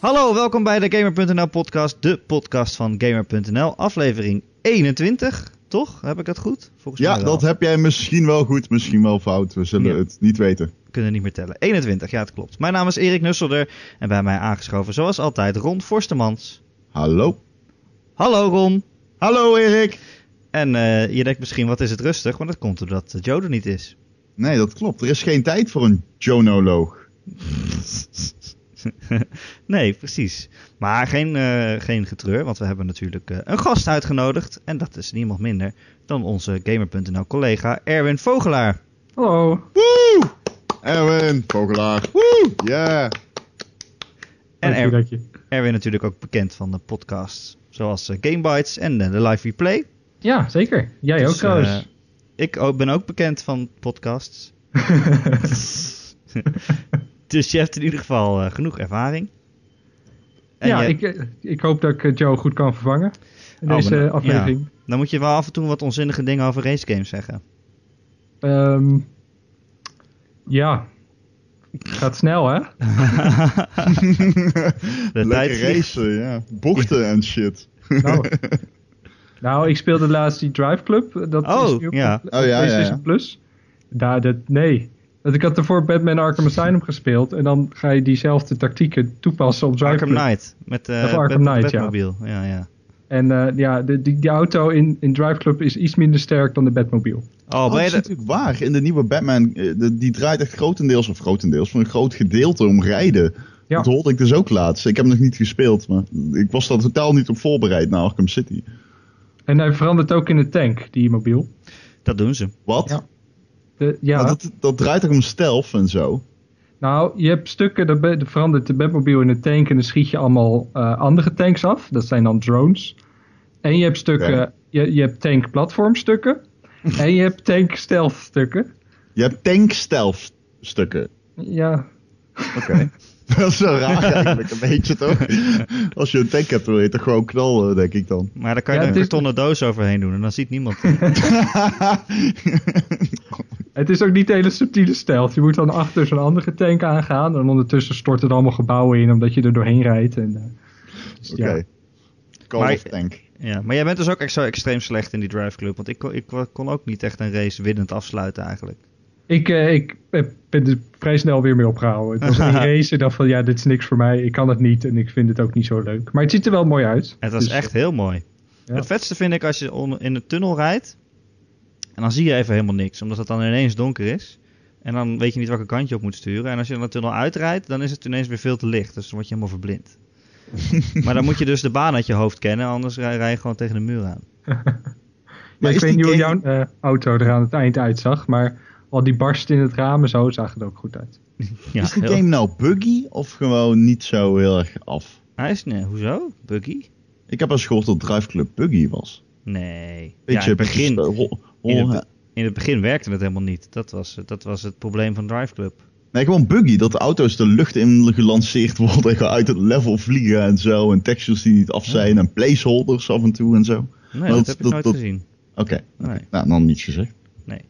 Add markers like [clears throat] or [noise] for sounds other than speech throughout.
Hallo, welkom bij de Gamer.nl podcast, de podcast van Gamer.nl, aflevering 21, toch? Heb ik dat goed? Volgens ja, mij dat heb jij misschien wel goed, misschien wel fout. We zullen het niet weten. We kunnen niet meer tellen. 21, ja, het klopt. Mijn naam is Erik Nusselder en bij mij aangeschoven, zoals altijd, Ron Forstemans. Hallo. Hallo, Ron. Hallo, Erik. En uh, je denkt misschien, wat is het rustig? Maar dat komt doordat Joe er niet is. Nee, dat klopt. Er is geen tijd voor een Jonoloog. [laughs] [laughs] nee, precies. Maar geen, uh, geen getreur, want we hebben natuurlijk uh, een gast uitgenodigd. En dat is niemand minder dan onze Gamer.nl collega Erwin Vogelaar. Hallo. Woe! Erwin Vogelaar. Woe! Yeah! En er Erwin natuurlijk ook bekend van de podcasts zoals uh, Game Bites en de Live Replay. Ja, zeker. Jij dus, ook trouwens. ik ben ook bekend van podcasts. [laughs] [laughs] [laughs] Dus je hebt in ieder geval uh, genoeg ervaring. En ja, ik, eh, ik hoop dat ik eh, Joe goed kan vervangen in oh, deze aflevering. Ja. Dan moet je wel af en toe wat onzinnige dingen over racegames zeggen. Um, ja, gaat snel hè? [laughs] de tijd racen, ja. Bochten en shit. Nou, [laughs] nou, ik speelde laatst die Drive Club. Dat oh, is ja. oh, ja, ja, ja. Plus. Daar, dat, nee, dat ik had ervoor Batman Arkham Asylum gespeeld. En dan ga je diezelfde tactieken toepassen op Drive Arkham Knight. Met uh, Arkham Knight, ja. ja, ja. En uh, ja, de, die, die auto in, in Drive Club is iets minder sterk dan de Batmobile. Oh, oh dat is natuurlijk waar. In de nieuwe Batman, eh, die draait echt grotendeels, of grotendeels, van een groot gedeelte om rijden. Ja. Dat hoorde ik dus ook laatst. Ik heb nog niet gespeeld, maar ik was daar totaal niet op voorbereid naar Arkham City. En hij verandert ook in de tank, die mobiel. Dat doen ze. Wat? Ja ja. dat, dat draait toch om stealth en zo? Nou, je hebt stukken, dat verandert de Batmobile in een tank en dan schiet je allemaal uh, andere tanks af. Dat zijn dan drones. En je hebt stukken, je, je hebt tank platformstukken. [laughs] en je hebt tank stealth stukken. Je hebt tank stealth stukken? Ja. Oké. [laughs] Dat is wel raar eigenlijk, een beetje toch? [laughs] Als je een tank hebt, wil je toch gewoon knallen, denk ik dan. Maar dan kan je er een kartonnen doos overheen doen en dan ziet niemand. Het is ook niet hele subtiele stijl. Je moet dan achter zo'n andere tank aangaan en ondertussen storten er allemaal gebouwen in omdat je er doorheen rijdt. En, uh, dus, Oké. Okay. of tank. Ja, maar jij bent dus ook echt zo extreem slecht in die drive club. Want ik, ik kon ook niet echt een race winnend afsluiten eigenlijk. Ik, uh, ik ben er vrij snel weer mee opgehouden. Het was [laughs] een race en dacht van ja, dit is niks voor mij. Ik kan het niet en ik vind het ook niet zo leuk. Maar het ziet er wel mooi uit. Het was dus, echt heel mooi. Ja. Het vetste vind ik als je in de tunnel rijdt. En dan zie je even helemaal niks, omdat het dan ineens donker is. En dan weet je niet welke kant je op moet sturen. En als je dan de tunnel uitrijdt, dan is het ineens weer veel te licht. Dus dan word je helemaal verblind. [laughs] maar dan moet je dus de baan uit je hoofd kennen, anders rij, je gewoon tegen de muur aan. [laughs] maar ik weet niet hoe jouw uh, auto er aan het eind uitzag, maar al die barst in het raam en zo zag het ook goed uit. [laughs] Ja, is de game nou buggy of gewoon niet zo heel erg af? Hij is, nee, hoezo? Buggy? Ik heb al gehoord dat Drive Club buggy was. Nee. Weet je, begin, in, het, in het begin werkte het helemaal niet. Dat was, dat was het probleem van Drive Club. Nee, gewoon buggy. Dat de auto's de lucht in gelanceerd worden [laughs] en uit het level vliegen en zo. En textures die niet af zijn en placeholders af en toe en zo. Nee, dat, heb ik nooit gezien. Oké, nee. nou dan niets gezegd nee.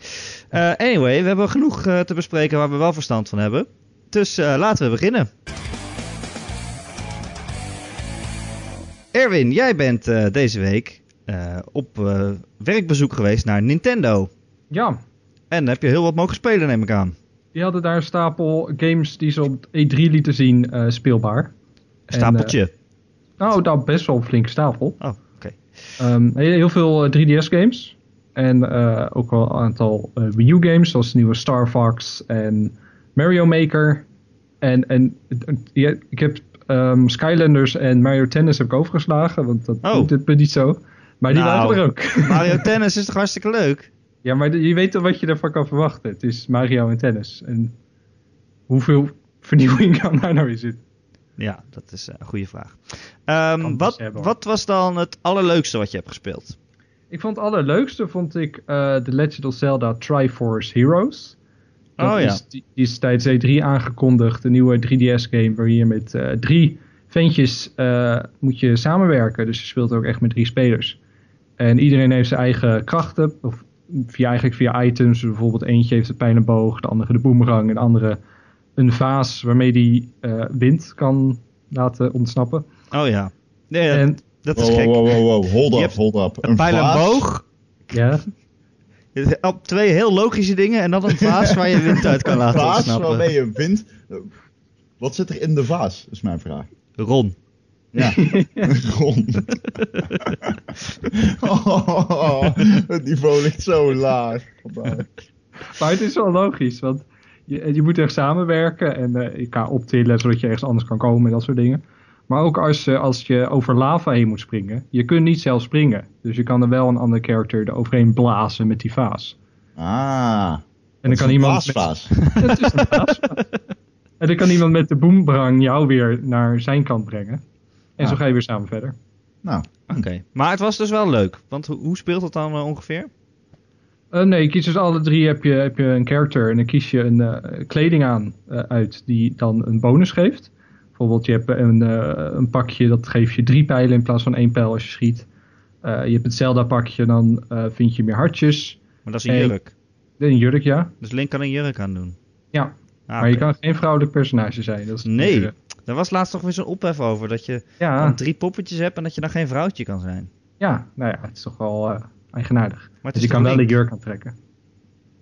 Uh, anyway, we hebben genoeg uh, te bespreken waar we wel verstand van hebben. Dus uh, laten we beginnen. Erwin, jij bent deze week op werkbezoek geweest naar Nintendo. Ja. En heb je heel wat mogen spelen, neem ik aan. Die hadden daar een stapel games die ze op E3 lieten zien speelbaar. Stapeltje? nou, dat best wel een flinke stapel. Oh, oké. Okay. Um, ehm, heel veel 3DS games. En uh, ook wel een aantal uh, Wii U games, zoals de nieuwe Star Fox en Mario Maker. En, en ja, ik heb um, Skylanders en Mario Tennis heb ik overgeslagen, want dat oh. doet het niet zo. Maar die nou, waren er ook. [laughs] Mario [laughs] Tennis is toch hartstikke leuk? Ja, maar je weet toch wat je ervan kan verwachten. Het is Mario en tennis. En hoeveel [laughs] vernieuwing kan daar nou in zitten? Ja, dat is een goede vraag. Um, wat, wat was dan het allerleukste wat je hebt gespeeld? Ik vond het allerleukste vond ik uh, The Legend of Zelda Triforce Heroes. Dat oh ja. Is, die, is tijdens E3 aangekondigd. Een nieuwe 3DS-game waar je met uh, drie ventjes uh, moet je samenwerken. Dus je speelt ook echt met drie spelers. En iedereen heeft zijn eigen krachten. Of via, eigenlijk via items. Bijvoorbeeld eentje heeft de pijlenboog, de andere de boomerang. En de andere een vaas waarmee die wind kan laten ontsnappen. Oh ja. Nee, En- dat is Wow, gek. wow, wow, wow, hold up, hold up. Een pijl en vaas- boog. Ja, Op twee heel logische dingen en dan een vaas waar je wind uit kan Een laten vaas ontsnappen. waarmee je wind... Wat zit er in de vaas, is mijn vraag. Ron. Ja, [laughs] Ron. [laughs] Oh, het niveau ligt zo laag. maar het is wel logisch, want je, je moet echt samenwerken en eh, je kan optillen zodat je ergens anders kan komen en dat soort dingen. Maar ook als, eh, als je over lava heen moet springen, je kunt niet zelf springen. Dus je kan er wel een andere character eroverheen blazen met die vaas. Ah. En dan kan iemand. met-. Het [laughs] is een. En dan kan iemand met de boombrang jou weer naar zijn kant brengen. En zo Ah. ga je weer samen verder. Nou, Oké. Maar het was dus wel leuk. Want hoe, hoe speelt het dan eh, ongeveer? Eh, nee, je kiest dus alle drie heb je, heb je een character en dan kies je een eh, kleding aan eh, uit die dan een bonus geeft. Bijvoorbeeld je hebt een, eh, een pakje dat geeft je drie pijlen in plaats van één pijl als je schiet. Eh, je hebt het Zelda pakje, dan eh, vind je meer hartjes. Maar dat is een jurk. Een jurk, ja. Dus Link kan een jurk aan doen. Ja, Ah, maar je kan geen vrouwelijk personage zijn. Dat is Nee. Daar was laatst toch weer zo'n ophef over. Dat je ja, dan drie poppetjes hebt en dat je dan geen vrouwtje kan zijn. ja, nou ja, het is toch wel eh, eigenaardig. Maar Dus je kan wel Link? de jurk aantrekken.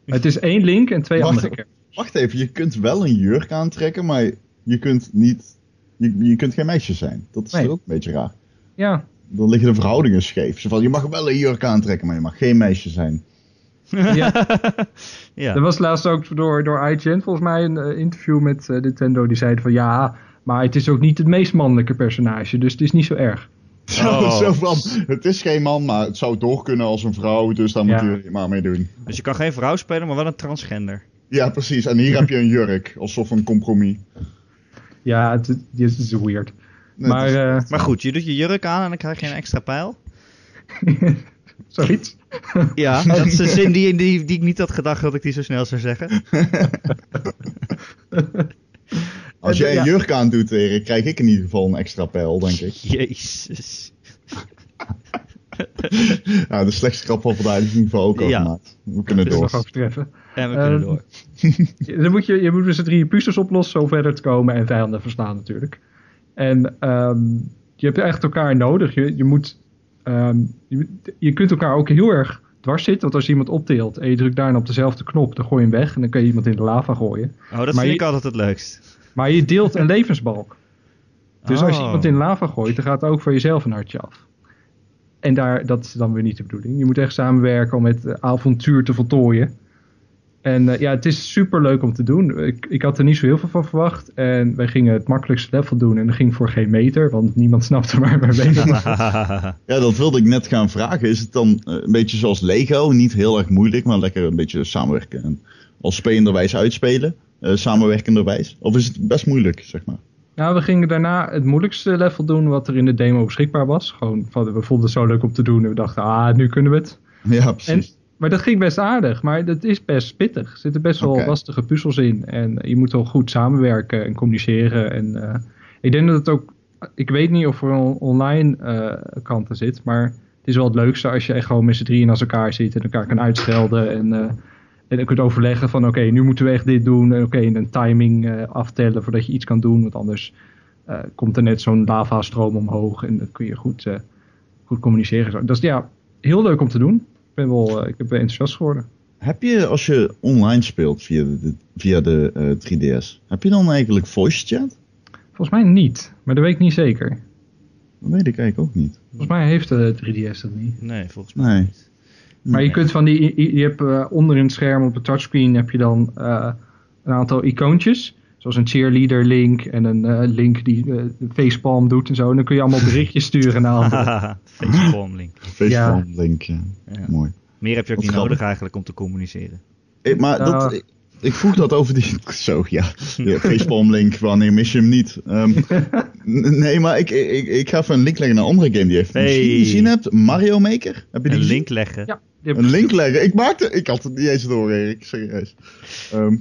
Het is één Link en twee Wacht andere characters. wacht even. Je kunt wel een jurk aantrekken, maar je kunt niet... Je, je kunt geen meisje zijn. Dat is Nee. toch ook een beetje raar. Ja, Dan liggen de verhoudingen scheef. Zo van, je mag wel een jurk aantrekken, maar je mag geen meisje zijn. ja. [laughs] ja. Er was laatst ook door, door IGN volgens mij een eh, interview met eh, Nintendo. Die zeiden van ja, maar het is ook niet het meest mannelijke personage. Dus het is niet zo erg. [laughs] Zo, Oh. zo van, het is geen man, maar het zou door kunnen als een vrouw, dus daar Ja. moet je maar mee doen. Dus je kan geen vrouw spelen, maar wel een transgender. Ja, precies. En hier heb je een jurk, alsof een compromis. Ja, het, het is weird. Nee, maar het is- eh, Maar goed, je doet je jurk aan en dan krijg je een extra pijl. [laughs] zoiets. Ja, [laughs] dat is een zin die, die, die ik niet had gedacht dat ik die zo snel zou zeggen. Als jij Ja. een jurk aandoet, Erik, krijg ik in ieder geval een extra pijl, denk ik. [laughs] Jezus. Ja, [laughs] de slechtste grap van vandaag is in ieder geval ook al Ja. gemaakt. We kunnen Dat is door. nog overtreffen. En we kunnen Ehm, door. [laughs] Dan moet je, je moet met z'n drieën puzzels oplossen om verder te komen en vijanden verslaan natuurlijk. En ehm, je hebt echt elkaar nodig. Je, je, moet, ehm, je, je kunt elkaar ook heel erg dwars zitten. Want als je iemand optilt en je drukt daarna op dezelfde knop, dan gooi je hem weg en dan kun je iemand in de lava gooien. Oh, dat maar vind je- ik altijd het leukst. Maar je deelt een [laughs] levensbalk. Dus als je Oh. iemand in lava gooit, dan gaat ook voor jezelf een hartje af. En daar, dat is dan weer niet de bedoeling. Je moet echt samenwerken om het eh, avontuur te voltooien. En eh, ja, het is super leuk om te doen. Ik, ik had er niet zo heel veel van verwacht. En wij gingen het makkelijkste level doen. En dat ging voor geen meter, want niemand [laughs] snapte waar we mee bezig waren. [laughs] Ja, dat wilde ik net gaan vragen. Is het dan eh, een beetje zoals Lego? Niet heel erg moeilijk, maar lekker een beetje samenwerken. En als spelenderwijs uitspelen, samenwerkenderwijs? Of is het best moeilijk, zeg maar? Nou, we gingen daarna het moeilijkste level doen wat er in de demo beschikbaar was. Gewoon, we vonden het zo leuk om te doen. En we dachten, ah, nu kunnen we het. Ja, En, precies. maar dat ging best aardig, maar dat is best pittig. Er zitten best wel lastige puzzels in. En je moet wel goed samenwerken en communiceren. En eh, ik denk dat het ook. Ik weet niet of er een online eh kant aan zit, maar het is wel het leukste als je echt gewoon met z'n drieën naast elkaar zit en elkaar kan uitschelden. En, eh, en dan kunt overleggen van oké, nu moeten we echt dit doen. En oké, een timing eh, aftellen voordat je iets kan doen. Want anders eh, komt er net zo'n lavastroom omhoog en dan kun je goed, eh, goed communiceren. Zo. Dat is ja, heel leuk om te doen. Ik ben wel, ik ben enthousiast geworden. Heb je, als je online speelt via de, via de eh, 3DS, heb je dan eigenlijk voice chat? Volgens mij niet, maar dat weet ik niet zeker. Dat weet ik eigenlijk ook niet. Volgens mij heeft de 3DS dat niet. Nee, volgens mij Nee. niet. Maar je kunt van die, je hebt eh, onder in het scherm op de touchscreen heb je dan eh, een aantal icoontjes. Zoals een cheerleader link en een eh, link die facepalm doet en zo. En dan kun je allemaal berichtjes [laughs] sturen naar anderen. [laughs] Facepalm link. Facepalm link, ja. Ja. Mooi. Meer heb je ook Wat niet grappig. nodig eigenlijk om te communiceren. Ik, maar dat, ik, ik vroeg dat over die... [laughs] Zo, ja. ja facepalm link, wanneer mis je hem niet? Ehm, nee, maar ik, ik, ik ga even een link leggen naar een andere game die je Hey. misschien gezien hebt. Mario Maker. Heb je die Een gezien? link leggen. Ja, Een link leggen. Ik maakte... Ik had het niet eens door, Erik. Serieus. Ehm,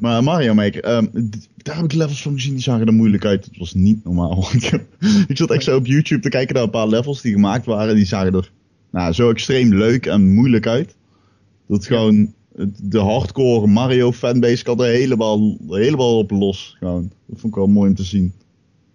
maar Mario Maker. ehm, d- daar heb ik levels van gezien. Die zagen er moeilijk uit. Het was niet normaal. [laughs] ik, zat echt zo op YouTube te kijken naar een paar levels die gemaakt waren. Die zagen er nou, zo extreem leuk en moeilijk uit. Dat gewoon... De hardcore Mario fanbase kan er helemaal, helemaal op los. Gewoon. Dat vond ik wel mooi om te zien.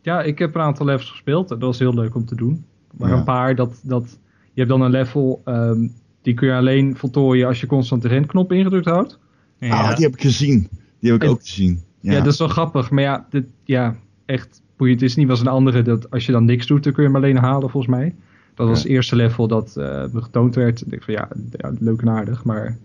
ja, ik heb een aantal levels gespeeld. Dat was heel leuk om te doen. Maar een paar, dat, dat, je hebt dan een level, um, die kun je alleen voltooien als je constant de renknop ingedrukt houdt. Ja. Ah, die heb ik gezien. Die heb ik ook gezien. Ja. ja. dat is wel grappig. Maar ja, dit, ja echt boeiend is niet als een andere. Dat als je dan niks doet, dan kun je hem alleen halen volgens mij. Dat was het eerste level dat uh, getoond werd. Ik dacht van ja, ja, leuk en aardig, maar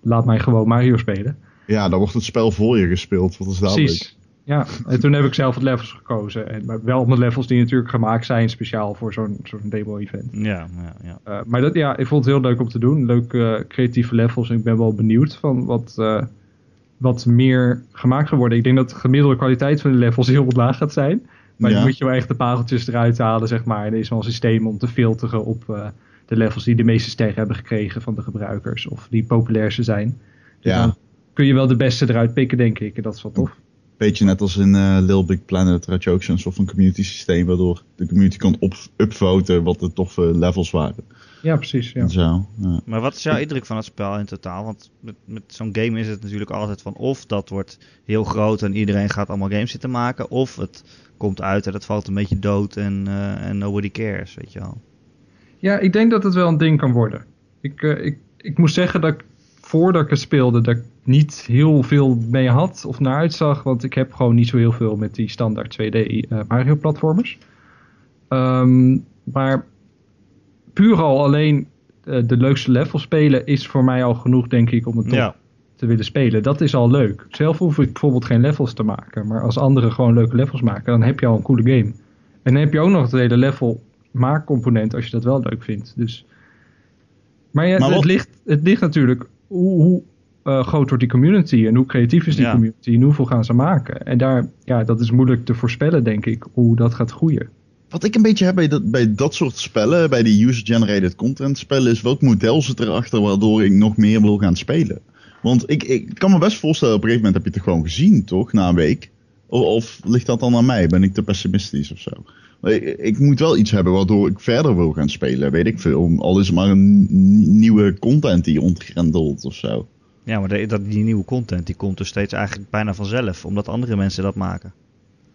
laat mij gewoon Mario spelen. Ja, dan wordt het spel voor je gespeeld. Wat is dat Precies. Ja, en toen heb ik zelf het levels gekozen. En, maar wel op de levels die natuurlijk gemaakt zijn speciaal voor zo'n zo'n demo-event. Ja, ja, ja. Uh, maar dat, ja, ik vond het heel leuk om te doen. Leuke uh, creatieve levels. En ik ben wel benieuwd van wat, uh, wat meer gemaakt gaat worden. Ik denk dat de gemiddelde kwaliteit van de levels heel laag gaat zijn. Maar ja. dan moet je wel echt de pareltjes eruit halen, zeg maar. En er is wel een systeem om te filteren op de levels die de meeste sterren hebben gekregen van de gebruikers. Of die populairste zijn. Dus ja. dan kun je wel de beste eruit pikken, denk ik. En dat is wel tof beetje net als in uh, Little Big Planet had je ook zo'n soort van community systeem waardoor de community kon op upvoten wat de toffe levels waren. Ja, precies. Ja. Zo, ja. Maar wat is jouw indruk van het spel in totaal? Want met, met zo'n game is het natuurlijk altijd van of dat wordt heel groot en iedereen gaat allemaal games zitten maken, of het komt uit en het valt een beetje dood en, uh, en nobody cares, weet je wel. Ja, ik denk dat het wel een ding kan worden. Ik, uh, ik, ik moet zeggen dat ik voordat ik het speelde, dat ik niet heel veel mee had of naar uitzag. Want ik heb gewoon niet zo heel veel met die standaard 2D uh, eh, Mario platformers. Um, maar puur al alleen uh, de leukste level spelen is voor mij al genoeg, denk ik, om het ja. te willen spelen. Dat is al leuk. Zelf hoef ik bijvoorbeeld geen levels te maken. Maar als anderen gewoon leuke levels maken, dan heb je al een coole game. En dan heb je ook nog het hele level maakcomponent als je dat wel leuk vindt. Dus... Maar, ja, het, ligt, het ligt natuurlijk hoe, hoe uh, groot wordt die community en hoe creatief is die community en hoeveel gaan ze maken. En daar, ja, dat is moeilijk te voorspellen, denk ik, hoe dat gaat groeien. Wat ik een beetje heb bij dat, bij dat soort spellen, bij die user-generated content spellen, is welk model zit erachter waardoor ik nog meer wil gaan spelen. Want ik, ik kan me best voorstellen, op een gegeven moment heb je het gewoon gezien, toch, na een week. Of, of ligt dat dan aan mij? Ben ik te pessimistisch of zo? Ik, ik, moet wel iets hebben waardoor ik verder wil gaan spelen, weet ik veel. Al is het maar een nieuwe content die ontgrendelt of zo. Ja, maar de, dat, die nieuwe content die komt dus steeds eigenlijk bijna vanzelf, omdat andere mensen dat maken.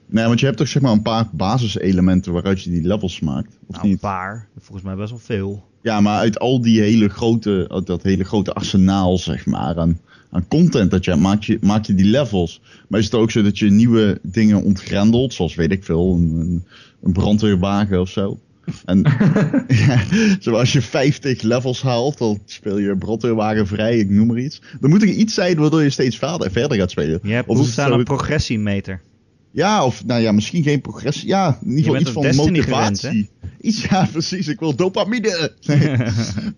Nee, want je hebt toch zeg maar een paar basiselementen waaruit je die levels maakt. Of nou, niet? een paar. Volgens mij best wel veel. Ja, maar uit al die hele grote, dat hele grote arsenaal zeg maar aan, aan content dat je hebt, maak je, maak je die levels. Maar is het ook zo dat je nieuwe dingen ontgrendelt, zoals weet ik veel, een, een brandweerwagen of zo? En [laughs] [laughs] ja, zoals je 50 levels haalt, dan speel je brandweerwagen vrij, ik noem maar iets. Dan moet er iets zijn waardoor je steeds verder, verder gaat spelen. Je hebt of een progressiemeter. Ja, of nou ja, misschien geen progressie. Ja, in ieder geval iets van motivatie. iets, [laughs] ja, precies. Ik wil dopamine.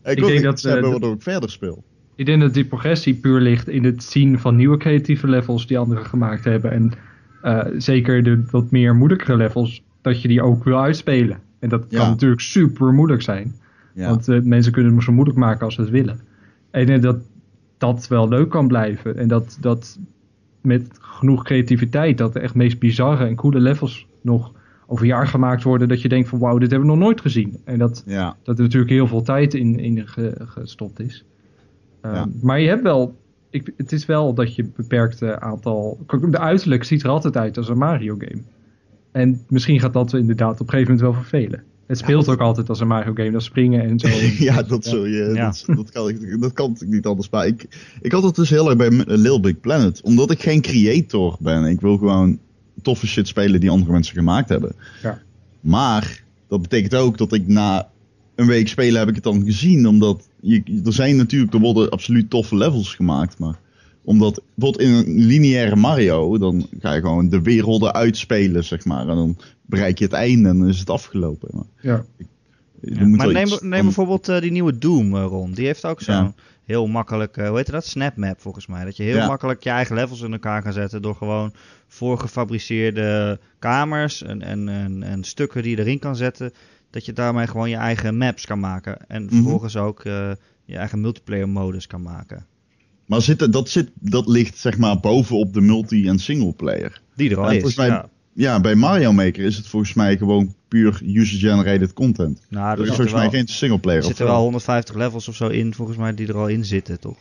ik, wil denk dat hebben uh, waardoor ik verder speel. Ik denk dat die progressie puur ligt in het zien van nieuwe creatieve levels die anderen gemaakt hebben. En uh, zeker de wat meer moeilijkere levels, dat je die ook wil uitspelen. En dat kan natuurlijk super moeilijk zijn. Want uh, mensen kunnen het zo moeilijk maken als ze het willen. En dat dat wel leuk kan blijven. En dat, dat met genoeg creativiteit, dat de echt meest bizarre en coole levels nog over een jaar gemaakt worden. Dat je denkt van wauw, dit hebben we nog nooit gezien. En dat, dat er natuurlijk heel veel tijd in, in gestopt is. Um, maar je hebt wel, ik, het is wel dat je beperkte aantal. De uiterlijk ziet er altijd uit als een Mario game. En misschien gaat dat inderdaad op een gegeven moment wel vervelen. Het speelt ook altijd als een Mario game, dat springen en zo. [laughs] ja, dat, Zul je, Dat, dat, kan ik, dat kan ik niet anders. Maar ik, ik had het dus heel erg bij Little Big Planet. Omdat ik geen creator ben. Ik wil gewoon toffe shit spelen die andere mensen gemaakt hebben. Ja. Maar dat betekent ook dat ik na een week spelen heb ik het dan gezien. Omdat je, er zijn natuurlijk, er worden absoluut toffe levels gemaakt. Maar omdat bijvoorbeeld in een lineaire Mario, dan ga je gewoon de werelden uitspelen, zeg maar. En dan bereik je het einde en dan is het afgelopen. Maar, ja. maar neem, neem bijvoorbeeld uh, die nieuwe Doom, uh, Ron. Die heeft ook zo'n heel makkelijk, uh, hoe heet dat? Snapmap volgens mij. Dat je heel makkelijk je eigen levels in elkaar kan zetten door gewoon voorgefabriceerde kamers en, en, en, en, stukken die je erin kan zetten. Dat je daarmee gewoon je eigen maps kan maken. En mhm. vervolgens ook je eigen multiplayer modus kan maken. Maar zit, dat, zit, dat ligt zeg maar bovenop de multi- en singleplayer. Die er al is, mij, ja. ja. bij Mario Maker is het volgens mij gewoon puur user-generated content. Nou, er is volgens mij geen singleplayer. Er zitten wel 150 levels of zo in, volgens mij, die er al in zitten, toch?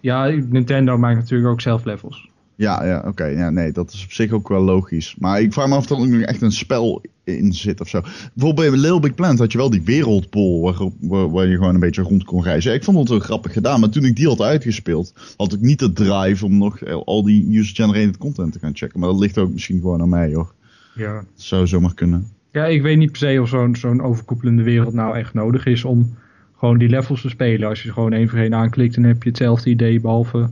Ja, Nintendo maakt natuurlijk ook zelf levels. Ja, ja oké. Ja, nee, dat is op zich ook wel logisch. Maar ik vraag me af of er ook nog echt een spel in zit of zo. Bijvoorbeeld bij Little Big Planet had je wel die wereldbol waar, waar, je gewoon een beetje rond kon reizen. Ik vond het wel grappig gedaan, maar toen ik die had uitgespeeld, had ik niet de drive om nog al die user-generated content te gaan checken. Maar dat ligt ook misschien gewoon aan mij, hoor. Ja. Dat zou zomaar kunnen. Ja, ik weet niet per se of zo'n zo'n overkoepelende wereld nou echt nodig is om gewoon die levels te spelen. Als je gewoon één voor één aanklikt, dan heb je hetzelfde idee, behalve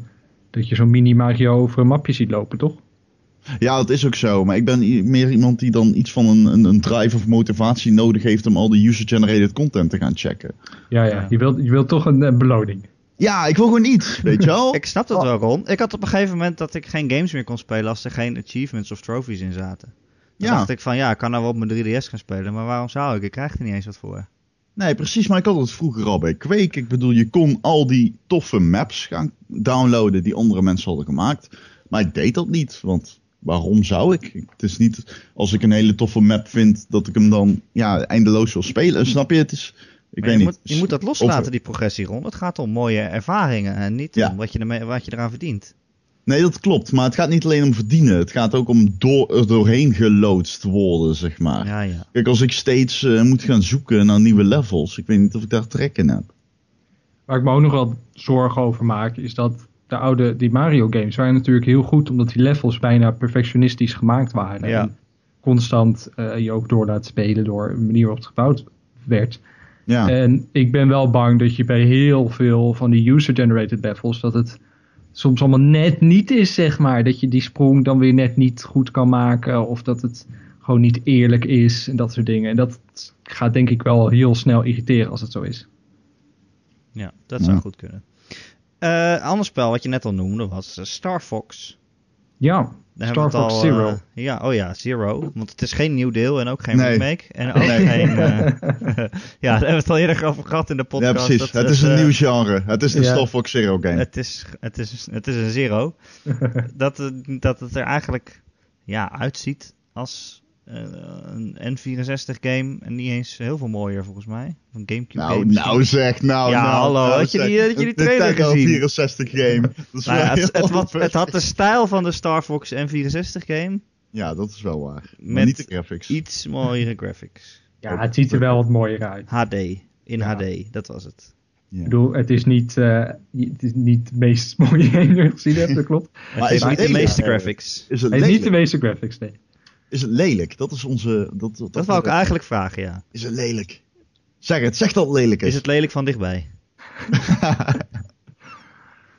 dat je zo'n mini-Mario over een mapje ziet lopen, toch? Ja, dat is ook zo. Maar ik ben meer iemand die dan iets van een, een, een drive of motivatie nodig heeft om al de user-generated content te gaan checken. Ja, ja. Je wilt, je wilt toch een, beloning. Ja, ik wil gewoon iets, weet je wel. [laughs] ik snap dat wel, Ron. Ik had op een gegeven moment dat ik geen games meer kon spelen als er geen achievements of trophies in zaten. Dan ja. dacht ik van, ja, ik kan nou wel op mijn 3DS gaan spelen, maar waarom zou ik? Ik krijg er niet eens wat voor. Nee, precies, maar ik had het vroeger al bij Quake. Ik bedoel, je kon al die toffe maps gaan downloaden die andere mensen hadden gemaakt. Maar ik deed dat niet, want waarom zou ik? Het is niet als ik een hele toffe map vind dat ik hem dan ja, eindeloos wil spelen. Snap je? Het is, ik weet je, niet. Moet, je moet dat loslaten, die progressie rond. Het gaat om mooie ervaringen en niet om wat je, ermee, wat je eraan verdient. Nee, dat klopt. Maar het gaat niet alleen om verdienen. Het gaat ook om door, er doorheen geloodst worden, zeg maar. Ja, ja. Kijk, als ik steeds uh, moet gaan zoeken naar nieuwe levels, ik weet niet of ik daar trek in heb. Waar ik me ook nog wel zorgen over maak, is dat de oude, die Mario games waren natuurlijk heel goed, omdat die levels bijna perfectionistisch gemaakt waren. Ja. En constant uh, je ook door laat spelen door de manier waarop het gebouwd werd. Ja. En ik ben wel bang dat je bij heel veel van die user-generated levels, dat het soms allemaal net niet is, zeg maar. Dat je die sprong dan weer net niet goed kan maken. Of dat het gewoon niet eerlijk is en dat soort dingen. En dat gaat denk ik wel heel snel irriteren als het zo is. Ja, dat zou goed kunnen. Uh, ander spel wat je net al noemde was uh, Star Fox. Ja, Star Fox al, Zero. Uh, ja, oh ja, Zero. Want het is geen nieuw deel en ook geen nee. remake. En ook geen... [laughs] [laughs] ja, daar hebben we het al eerder over gehad in de podcast. Ja, precies. het is een nieuw genre. Het is de ja. Star Fox Zero game. Het is, het is, het is een Zero. [laughs] dat, dat het er eigenlijk ja, uitziet als een N64 game en niet eens heel veel mooier volgens mij. Een Gamecube nou, game. Nou zeg, nou, ja, nou. hallo, nou, had je die, had je die trailer gezien? 64 game. [laughs] Dat is nou ja, het, het, wat, het, had de stijl van de Star Fox N64 game. Ja, dat is wel waar. Maar niet de graphics. iets mooiere graphics. Ja, het ziet er wel wat mooier uit. HD, in ja. HD, dat was het. Ja. Ik bedoel, het is niet, uh, het is niet de meest [laughs] mooie game die je gezien hebt, dat klopt. Maar het is niet de meeste graphics. Is het, het is niet de meeste graphics, nee. Is het lelijk? Dat is onze... Dat, dat, dat wou ik eigenlijk vragen, ja. Is het lelijk? Zeg het, zeg dat het lelijk is. Is het lelijk van dichtbij? [laughs]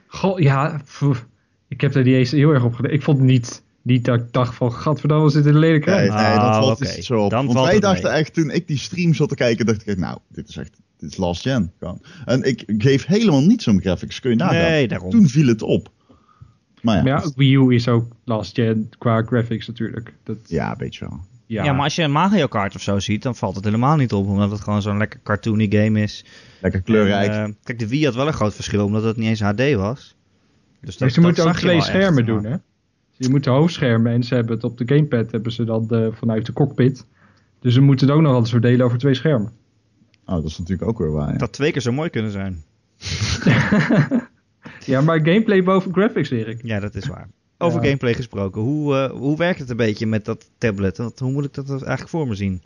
Goh, ja, pff, ik heb er niet eens heel erg op gedaan. Ik vond niet, niet dat ik dacht van, gadverdamme, zit in een lelijk Nee, nee, dat ah, valt okay. zo op. Dan Want wij dachten mee. echt, toen ik die stream zat te kijken, dacht ik, nou, dit is echt, dit is last gen. Gewoon. En ik geef helemaal niets om graphics, kun je nagaan. Nee, daarom. Toen viel het op. Maar ja, maar ja Wii U is ook last gen qua graphics natuurlijk. Dat... Ja, een beetje wel. Ja. ja, maar als je een Mario Kart of zo ziet, dan valt het helemaal niet op. Omdat het gewoon zo'n lekker cartoony game is. Lekker kleurrijk. En, uh, kijk, de Wii had wel een groot verschil, omdat het niet eens HD was. Dus dat, ze moeten ook twee schermen doen, hè? Je moet de hoofdschermen en ze hebben het op de gamepad hebben ze dan de, vanuit de cockpit. Dus ze moeten het ook nog altijd verdelen over twee schermen. Oh, dat is natuurlijk ook weer waar. Ja. Dat twee keer zo mooi kunnen zijn. [laughs] ja, maar gameplay boven graphics, Erik. Ja, dat is waar. Over ja. gameplay gesproken, hoe, uh, hoe werkt het een beetje met dat tablet? Hoe moet ik dat eigenlijk voor me zien?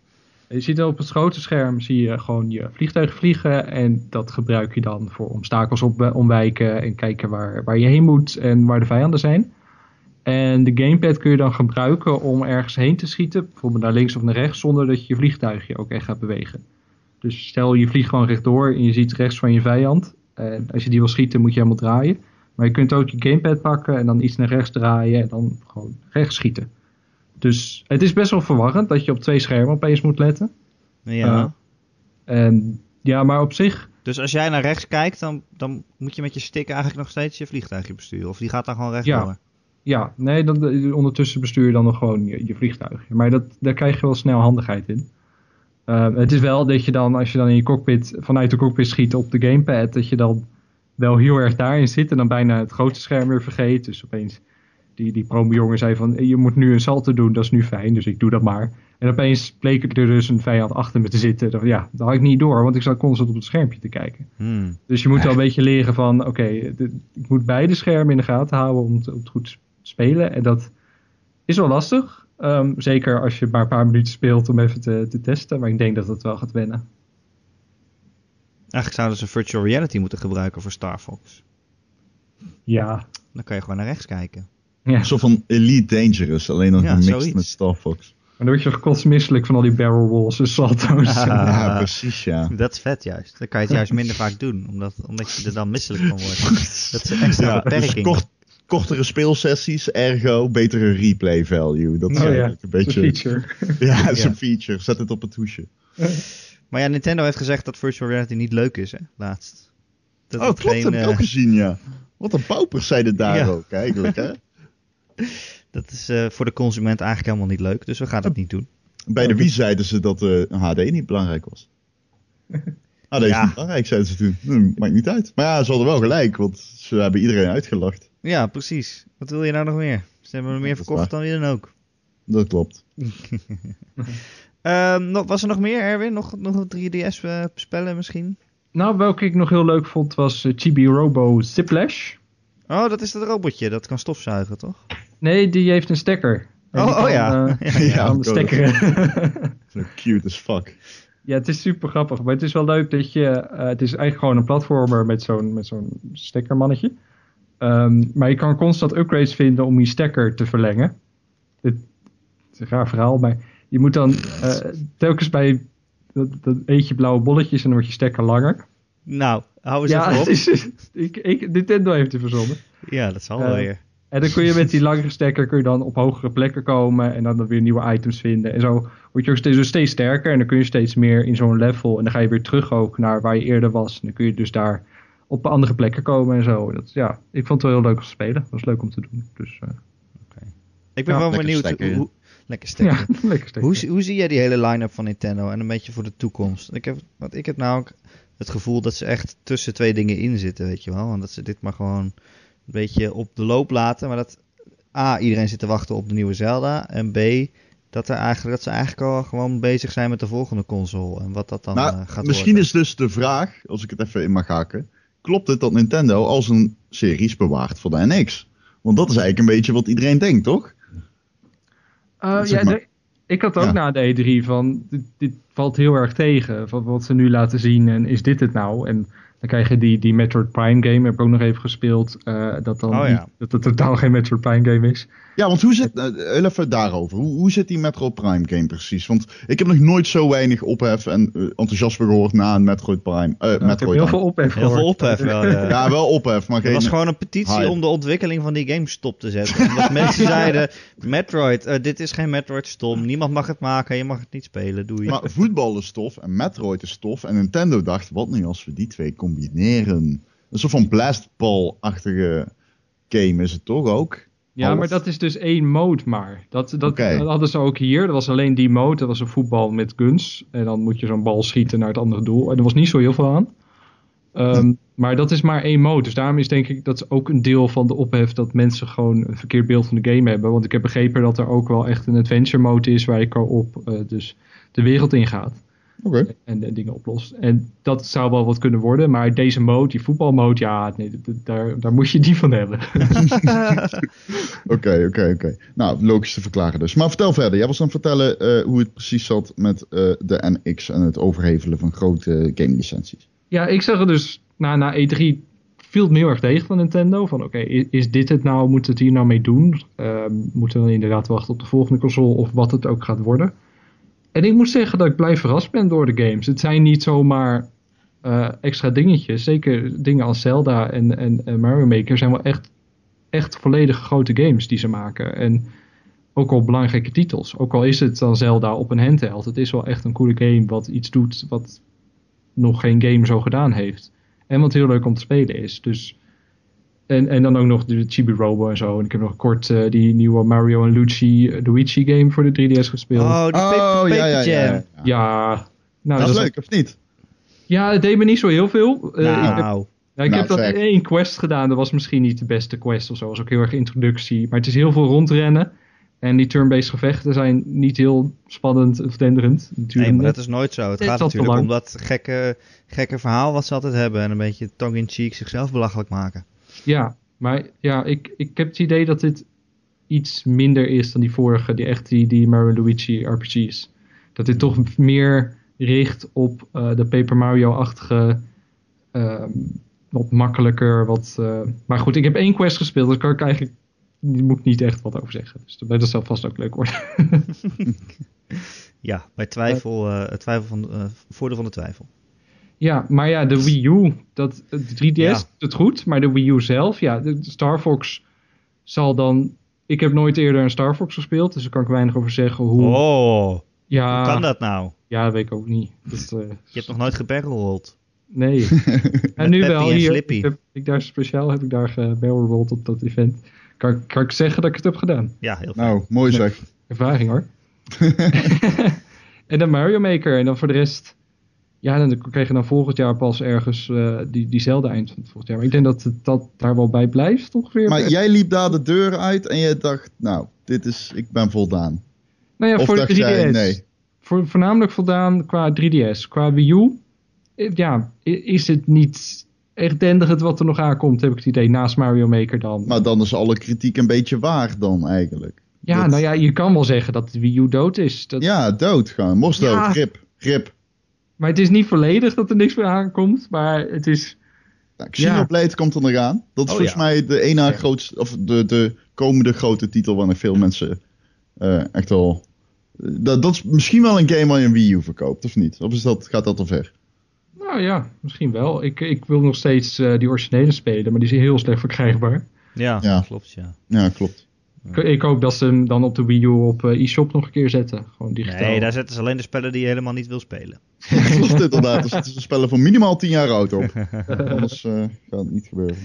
Je ziet op het grote scherm zie je gewoon je vliegtuig vliegen en dat gebruik je dan voor obstakels op, omwijken en kijken waar, waar je heen moet en waar de vijanden zijn. En de gamepad kun je dan gebruiken om ergens heen te schieten, bijvoorbeeld naar links of naar rechts, zonder dat je je vliegtuigje ook echt gaat bewegen. Dus stel je vliegt gewoon rechtdoor en je ziet rechts van je vijand. En als je die wil schieten moet je helemaal draaien. Maar je kunt ook je gamepad pakken en dan iets naar rechts draaien en dan gewoon rechts schieten. Dus het is best wel verwarrend dat je op twee schermen opeens moet letten. Ja. Uh, en, ja, maar op zich... Dus als jij naar rechts kijkt, dan, dan moet je met je stick eigenlijk nog steeds je vliegtuigje besturen. Of die gaat dan gewoon rechtdoor? Ja, ja nee, dan, ondertussen bestuur je dan nog gewoon je, je vliegtuigje. Maar dat, daar krijg je wel snel handigheid in. Uh, het is wel dat je dan, als je dan in je cockpit, vanuit de cockpit schiet op de gamepad, dat je dan wel heel erg daarin zit en dan bijna het grote scherm weer vergeet. Dus opeens, die, die jongen zei van, je moet nu een salto doen, dat is nu fijn, dus ik doe dat maar. En opeens bleek er dus een vijand achter me te zitten. Dat, ja, dat had ik niet door, want ik zat constant op het schermpje te kijken. Hmm. Dus je moet wel een [laughs] beetje leren van, oké, ik moet beide schermen in de gaten houden om het, om het goed spelen. En dat is wel lastig. Ehm, zeker als je maar een paar minuten speelt om even te, te testen. Maar ik denk dat dat wel gaat wennen. Eigenlijk zouden ze virtual reality moeten gebruiken voor Star Fox. Ja. Dan kan je gewoon naar rechts kijken. ja. Een soort van Elite Dangerous, alleen dan Ja, gemixt zoiets. met Star Fox. Maar dan word je kotsmisselijk van al die barrel rolls en salto's. Ah. ja, [laughs] precies, ja. Dat is vet juist. Dan kan je het juist minder vaak doen, omdat, omdat je er dan misselijk van wordt. [laughs] Dat is een extra Ja, dus beperking. kort, kortere speelsessies, ergo betere replay value. Dat is Oh ja, eigenlijk een beetje... Een feature. [laughs] Ja, dat is Ja. een feature. Zet het op het hoesje. Maar ja, Nintendo heeft gezegd dat virtual reality niet leuk is, hè? Laatst. Dat oh, klopt, geen, heb ik eh, ook gezien, ja. Wat een paupers zeiden daar Ja. ook, eigenlijk, hè. [laughs] Dat is eh, voor de consument eigenlijk helemaal niet leuk, dus we gaan het niet doen. Bij de Wii zeiden ze dat eh HD niet belangrijk was. [laughs] HD is Ja. niet belangrijk, zeiden ze toen. Hm, maakt niet uit. Maar ja, ze hadden wel gelijk, want ze hebben iedereen uitgelacht. Ja, precies. Wat wil je nou nog meer? Ze hebben er meer verkocht waar. dan wie dan ook. Dat klopt. [laughs] Ehm, was er nog meer, Erwin? Nog, nog een 3DS eh, spellen misschien? Nou, welke ik nog heel leuk vond was eh, Chibi Robo Ziplash. Oh, dat is dat robotje. Dat kan stofzuigen, toch? Nee, die heeft een stekker. En Oh, oh kan, ja. eh, [laughs] Ja, ja. kan de stekkeren. [laughs] Zo cute as fuck. ja, het is super grappig. Maar het is wel leuk dat je... eh, het is eigenlijk gewoon een platformer met zo'n met zo'n stekkermannetje. Ehm, maar je kan constant upgrades vinden om je stekker te verlengen. Het is een raar verhaal, maar je moet dan eh, telkens bij... Dat, dat eet je blauwe bolletjes en dan wordt je stekker langer. Nou, hou eens Ja, even op. [laughs] is, ik, ik, Nintendo heeft het verzonnen. Ja, dat zal Eh, wel weer. En dan kun je met die langere stekker kun je dan op hogere plekken komen en dan weer nieuwe items vinden. En zo word je ook steeds, dus steeds sterker en dan kun je steeds meer in zo'n level. En dan ga je weer terug ook naar waar je eerder was. En dan kun je dus daar op andere plekken komen en zo. Dat, ja, ik vond het wel heel leuk om te spelen. Het was leuk om te doen. Dus eh, Ik ben ja, wel lekker benieuwd stekken, hoe... Lekker stekken. ja, [laughs] lekker stekker. Hoe, zie- hoe zie jij die hele line-up van Nintendo en een beetje voor de toekomst? Ik heb, want ik heb nou ook het gevoel dat ze echt tussen twee dingen in zitten, weet je wel. En dat ze dit maar gewoon een beetje op de loop laten. Maar dat A, iedereen zit te wachten op de nieuwe Zelda. En B, dat, er eigenlijk, dat ze eigenlijk al gewoon bezig zijn met de volgende console. En wat dat dan Nou, eh, gaat misschien worden. is dus de vraag, als ik het even in mag haken. Klopt het dat Nintendo als een series bewaart voor de NX? Want dat is eigenlijk een beetje wat iedereen denkt, toch? Eh, Zeg ja, maar. de- ik had ook Ja. na de E3 van, dit, dit valt heel erg tegen. Van wat ze nu laten zien en is dit het nou? En dan krijg je die, die Metroid Prime game, heb ik ook nog even gespeeld. eh, dat, dan Oh ja. niet- dat het totaal geen Metroid Prime game is. Ja, want hoe zit, heel even daarover. Hoe, hoe zit die Metroid Prime game precies? Want ik heb nog nooit zo weinig ophef en eh, enthousiasme gehoord na een Metroid Prime. eh Nou, ik heb Metroid heel veel ophef Heel veel gehoord. ophef wel. ja. Ja, wel ophef, maar Het geen... was gewoon een petitie hype. om de ontwikkeling van die game stop te zetten. Omdat [laughs] mensen zeiden, Metroid, dit is geen Metroid stom. Niemand mag het maken, je mag het niet spelen, doei. Maar voetbal is tof en Metroid is tof. En Nintendo dacht, wat nu als we die twee combineren? Een soort van blastball-achtige game is het toch ook? Ja, maar dat is dus één mode maar. Dat, dat, hadden ze ook hier. Dat was alleen die mode. Dat was een voetbal met guns. En dan moet je zo'n bal schieten naar het andere doel. En er was niet zo heel veel aan. Ehm, [laughs] Maar dat is maar één mode. Dus daarom is denk ik dat is ook een deel van de ophef dat mensen gewoon een verkeerd beeld van de game hebben. Want ik heb begrepen dat er ook wel echt een adventure mode is waar je kan op eh, dus de wereld ingaat. Oké. En, en dingen oplost. En dat zou wel wat kunnen worden. Maar deze mode, die voetbalmode, ja, nee, daar, daar moet je die van hebben. [laughs] Oké, oké, oké. Nou, logisch te verklaren dus. Maar vertel verder. Jij was aan het vertellen eh, hoe het precies zat met eh, de NX en het overhevelen van grote game licenties. Ja, ik zag het dus na, na E3 viel het me heel erg tegen van Nintendo. Van oké, is, is dit het nou? Moet het hier nou mee doen? Ehm, moeten we dan inderdaad wachten op de volgende console of wat het ook gaat worden? En ik moet zeggen dat ik blij verrast ben door de games. Het zijn niet zomaar eh, extra dingetjes. Zeker dingen als Zelda en, en, Mario Maker zijn wel echt, echt volledig grote games die ze maken. En ook al belangrijke titels. Ook al is het dan Zelda op een handheld. Het is wel echt een coole game wat iets doet wat nog geen game zo gedaan heeft. En wat heel leuk om te spelen is. Dus, en, en dan ook nog de Chibi Robo en zo. En ik heb nog kort eh, die nieuwe Mario en Luigi, eh, Luigi game voor de 3DS gespeeld. Oh, die paper, paper ja, ja, ja, jam. ja. Ja, nou, Dat is dat leuk, of niet? Ja, het deed me niet zo heel veel. Eh, ik heb, Nou, ja, ik nou, heb dat zeg. in één quest gedaan. Dat was misschien niet de beste quest of zo. Dat was ook heel erg introductie. Maar het is heel veel rondrennen. En die turn-based gevechten zijn niet heel spannend of denderend. nee, maar dat is nooit zo. Het Het gaat natuurlijk om dat gekke, gekke verhaal wat ze altijd hebben. En een beetje tongue-in-cheek zichzelf belachelijk maken. Ja, maar ja, ik, ik heb het idee dat dit iets minder is dan die vorige, die echt die, die Mario Luigi RPG's. Dat dit toch meer richt op uh, de Paper Mario-achtige, wat makkelijker, wat... Uh, maar goed, ik heb één quest gespeeld, dus kan ik eigenlijk moet niet echt wat over zeggen. Dus dat zal vast ook leuk worden. [laughs] ja, bij twijfel, uh, twijfel van, voordeel van de twijfel. Ja, maar ja, de Wii U, dat, de 3DS ja. doet het goed, maar de Wii U zelf, ja, de Star Fox zal dan... Ik heb nooit eerder een Star Fox gespeeld, dus daar kan ik weinig over zeggen. Hoe, oh, ja, hoe kan dat nou? Ja, dat weet ik ook niet. Dat, uh, Je hebt nog nooit gebarrelrolled? Nee. [laughs] en nu wel, hier. Ik heb, ik daar speciaal heb ik daar gebarrelrolled op dat event. Kan, kan ik zeggen dat ik het heb gedaan? Ja, heel fijn. Nou, mooi zeg. Ervaring hoor. [laughs] [laughs] en dan Mario Maker. En dan voor de rest... Ja, dan kreeg je dan volgend jaar pas ergens uh, die, diezelfde eind van het volgend jaar. Maar ik denk dat het dat daar wel bij blijft ongeveer. Maar jij liep daar de deur uit en je dacht, nou, dit is, ik ben voldaan. Nou ja, of voor de 3DS. Jij, nee. Voor, voornamelijk voldaan qua 3DS. Qua Wii U, ja, is het niet echt het wat er nog aankomt, heb ik het idee, naast Mario Maker dan. Maar dan is alle kritiek een beetje waar dan eigenlijk. Ja, dat... nou ja, je kan wel zeggen dat de Wii U dood is. Dat... Ja, dood gewoon. Mos dood, ja. grip, grip. Maar het is niet volledig dat er niks meer aankomt, maar het is... Nou, Xenoblade ja. komt er nog aan. Dat is oh, volgens ja. mij de ene grootste, of de, de komende grote titel waar veel mensen uh, echt al... Dat, dat is misschien wel een game waar je een Wii U verkoopt, of niet? Of is dat, gaat dat te ver? Nou ja, misschien wel. Ik, ik wil nog steeds uh, die originele spelen, maar die is heel slecht verkrijgbaar. Ja, ja. klopt. Ja, ja klopt. Ik, ik, hoop dat ze hem dan op de Wii U op uh, eShop nog een keer zetten. Gewoon digitaal. Nee, daar zetten ze alleen de spellen die je helemaal niet wil spelen. klopt [laughs] inderdaad. Er zitten spellen van minimaal 10 jaar oud op. [laughs] Anders uh, gaat het niet gebeuren.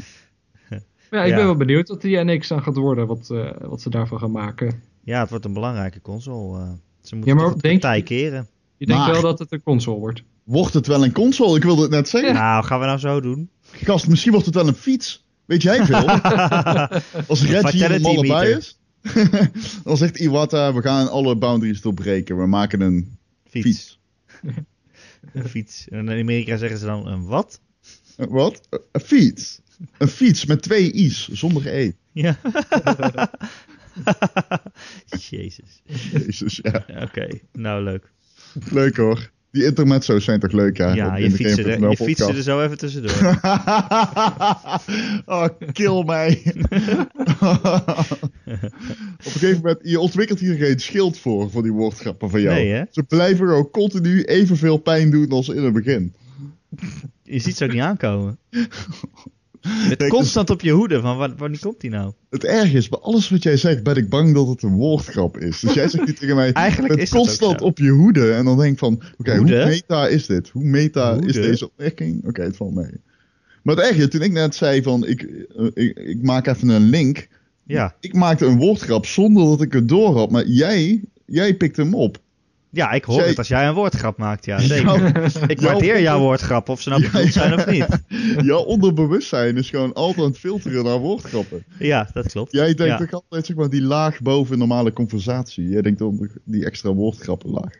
Ja, ik ben wel benieuwd wat die NX aan gaat worden. Wat, wat ze daarvan gaan maken. Ja, het wordt een belangrijke console. ze ja, moeten maar het denk, partij keren. Je denkt wel dat het een console wordt? Wordt het wel een console? Ik wilde het net zeggen. Nou, gaan we nou zo doen? Gast, misschien wordt het wel een fiets. Weet jij veel? [laughs] Als Reggie helemaal bij is. [laughs] dan zegt Iwata, we gaan alle boundaries doorbreken. We maken een fiets. fiets. een fiets. En in Amerika zeggen ze dan een wat? Een wat? Een fiets. Een fiets met twee i's, zonder e. Ja. [laughs] Jezus. Jezus, ja. Oké, okay. nou leuk. Leuk hoor. Die intermezzo's zijn toch leuk, ja? Ja, je fietsen, er, je fietsen er zo even tussendoor. [laughs] oh, kill mij. [laughs] Op een gegeven moment, je ontwikkelt hier geen schild voor, voor die woordgrappen van jou. Nee, hè? Ze blijven ook continu evenveel pijn doen als in het begin. Je ziet ze ook niet aankomen. [laughs] Met constant op je hoede, van waar, wanneer komt die nou? Het erg is, bij alles wat jij zegt, ben ik bang dat het een woordgrap is. Dus jij zegt niet tegen mij, Eigenlijk met is constant op je hoede. En dan denk ik van, oké, okay, hoe meta is dit? Hoe meta hoede? is deze opmerking? Oké, okay, het valt mee. Maar het erge, toen ik net zei van, ik, ik, ik maak even een link. Ja. Ik maakte een woordgrap zonder dat ik het door had. Maar jij, jij pikt hem op. Ja, ik hoor het als jij een woordgrap maakt, ja, zeker. ik waardeer jouw, woordgrappen, of ze nou bedoeld ja, zijn of niet. [laughs] jouw onderbewustzijn is gewoon altijd aan het filteren naar woordgrappen. Ja, dat klopt. Jij denkt ja. toch altijd, zeg maar, die laag boven normale conversatie. Jij denkt onder die extra woordgrappenlaag.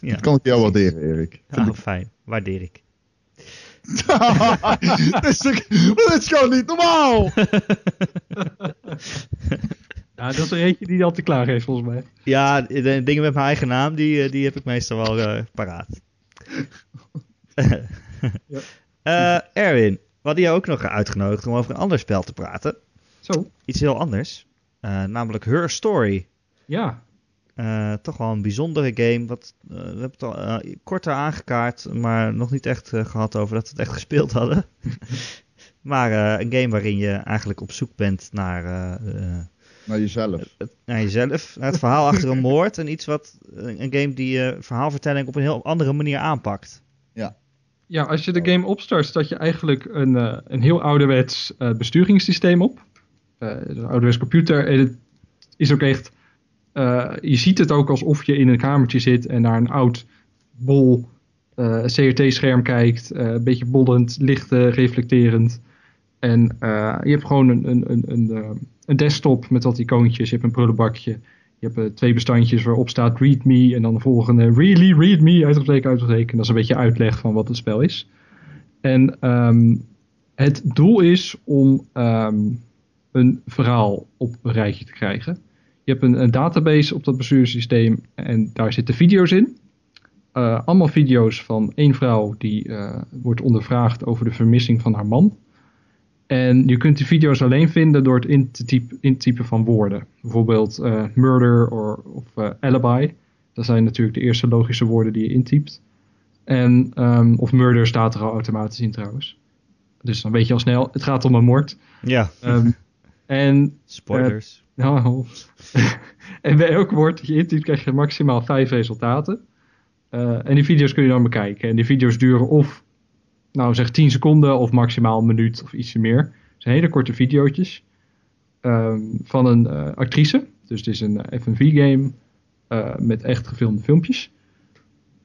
Ja. Dat kan ik jou waarderen, Erik. Oh, fijn. Waardeer ik. [laughs] dat, is dat is gewoon niet normaal! [laughs] Ja, dat is er eentje die al te klaar heeft, volgens mij. Ja, de dingen met mijn eigen naam, die, die heb ik meestal wel uh, paraat. [laughs] uh, Erwin, we hadden je ook nog uitgenodigd om over een ander spel te praten. Zo. Iets heel anders. Uh, namelijk Her Story. Ja. toch wel een bijzondere game. Wat, we hebben het al korter aangekaart, maar nog niet echt gehad over dat we het echt gespeeld hadden. [laughs] maar een game waarin je eigenlijk op zoek bent naar naar jezelf. Naar jezelf. Naar het verhaal achter een moord. En iets wat. Een game die je verhaalvertelling op een heel andere manier aanpakt. Ja. Ja, als je de game opstart, staat je eigenlijk een, uh, een heel ouderwets uh, besturingssysteem op. Uh, een ouderwets computer. En het is ook echt. je ziet het ook alsof je in een kamertje zit en naar een oud bol CRT-scherm kijkt. een beetje bollend, licht reflecterend. En je hebt gewoon een, een, een, een een desktop met wat icoontjes. Je hebt een prullenbakje. Je hebt uh, twee bestandjes waarop staat read me en dan de volgende really read me uitroepteken uitroepteken. Dat is een beetje uitleg van wat het spel is. En um, het doel is om um, een verhaal op een rijtje te krijgen. Je hebt een, database op dat bestuurssysteem en daar zitten video's in. Uh, allemaal video's van één vrouw die uh, wordt ondervraagd over de vermissing van haar man. En je kunt die video's alleen vinden door het in te typen, intypen van woorden. Bijvoorbeeld uh, murder or, of alibi. Dat zijn natuurlijk de eerste logische woorden die je intypt. En, um, of murder staat er al automatisch in trouwens. Dus dan weet je al snel, het gaat om een moord. Ja. Um, en, [laughs] Spoilers. nou, [laughs] en bij elk woord dat je intypt krijg je maximaal vijf resultaten. Uh, en die video's kun je dan bekijken. En die video's duren of, nou zeg 10 seconden of maximaal een minuut of ietsje meer. Het zijn hele korte video's um, van een uh, actrice. Dus het is een FMV-game uh, met echt gefilmde filmpjes.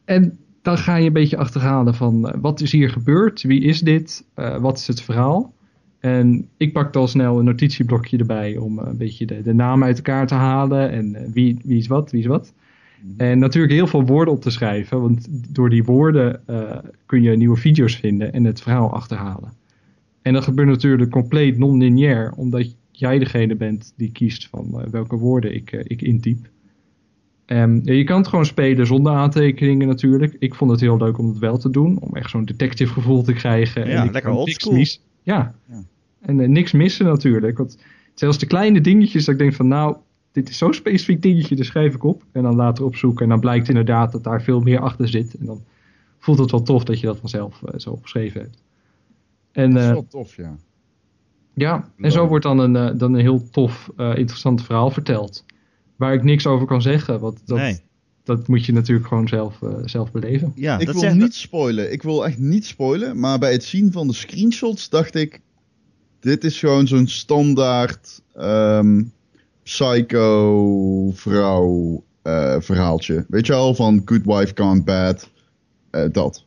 En dan ga je een beetje achterhalen van wat is hier gebeurd? Wie is dit? wat is het verhaal? En ik pakte al snel een notitieblokje erbij om een beetje de, de namen uit elkaar te halen. En wie, wie is wat, wie is wat. En natuurlijk heel veel woorden op te schrijven, want door die woorden uh, kun je nieuwe video's vinden en het verhaal achterhalen. En dat gebeurt natuurlijk compleet non-lineair, omdat jij degene bent die kiest van uh, welke woorden ik, uh, ik intyp. Um, ja, je kan het gewoon spelen zonder aantekeningen natuurlijk. Ik vond het heel leuk om het wel te doen, om echt zo'n detective gevoel te krijgen. Ja, en lekker oldschool. Ja. ja, en niks missen natuurlijk. Want zelfs de kleine dingetjes dat ik denk van nou, dit is zo'n specifiek dingetje, daar schrijf ik op. En dan later opzoeken. En dan blijkt inderdaad dat daar veel meer achter zit. En dan voelt het wel tof dat je dat vanzelf uh, zo opgeschreven hebt. En, dat is uh, wel tof, ja. Ja, en zo wordt dan een, uh, dan een heel tof, interessant verhaal verteld. Waar ik niks over kan zeggen. Want dat, nee. dat moet je natuurlijk gewoon zelf, zelf beleven. Ja, ik dat wil zegt- niet spoilen. Ik wil echt niet spoilen. Maar bij het zien van de screenshots dacht ik... Dit is gewoon zo'n standaard... ehm, psycho vrouw eh, verhaaltje. Weet je al, van Good Wife Gone Bad. Eh, dat. Dat,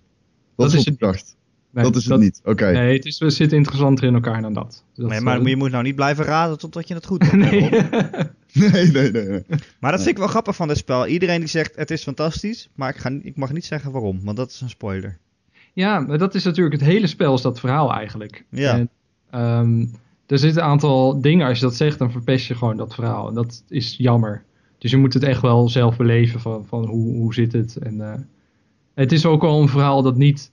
Dat is het ik dacht. Nee, dat is het niet. Oké. Nee, het, is, het zit interessanter in elkaar dan dat. dat Nee, maar eh, je moet nou niet blijven raden totdat je het goed hebt. [laughs] nee. [laughs] Nee, nee, nee. nee. Maar dat vind ik wel grappig van dit spel. Iedereen die zegt het is fantastisch, maar ik, ga, ik mag niet zeggen waarom, want dat is een spoiler. Ja, maar dat is natuurlijk het hele spel, is dat verhaal eigenlijk. Ja. En, ehm, er zitten een aantal dingen, als je dat zegt, dan verpest je gewoon dat verhaal. En dat is jammer. Dus je moet het echt wel zelf beleven van, van hoe, hoe zit het. En, eh, het is ook wel een verhaal dat niet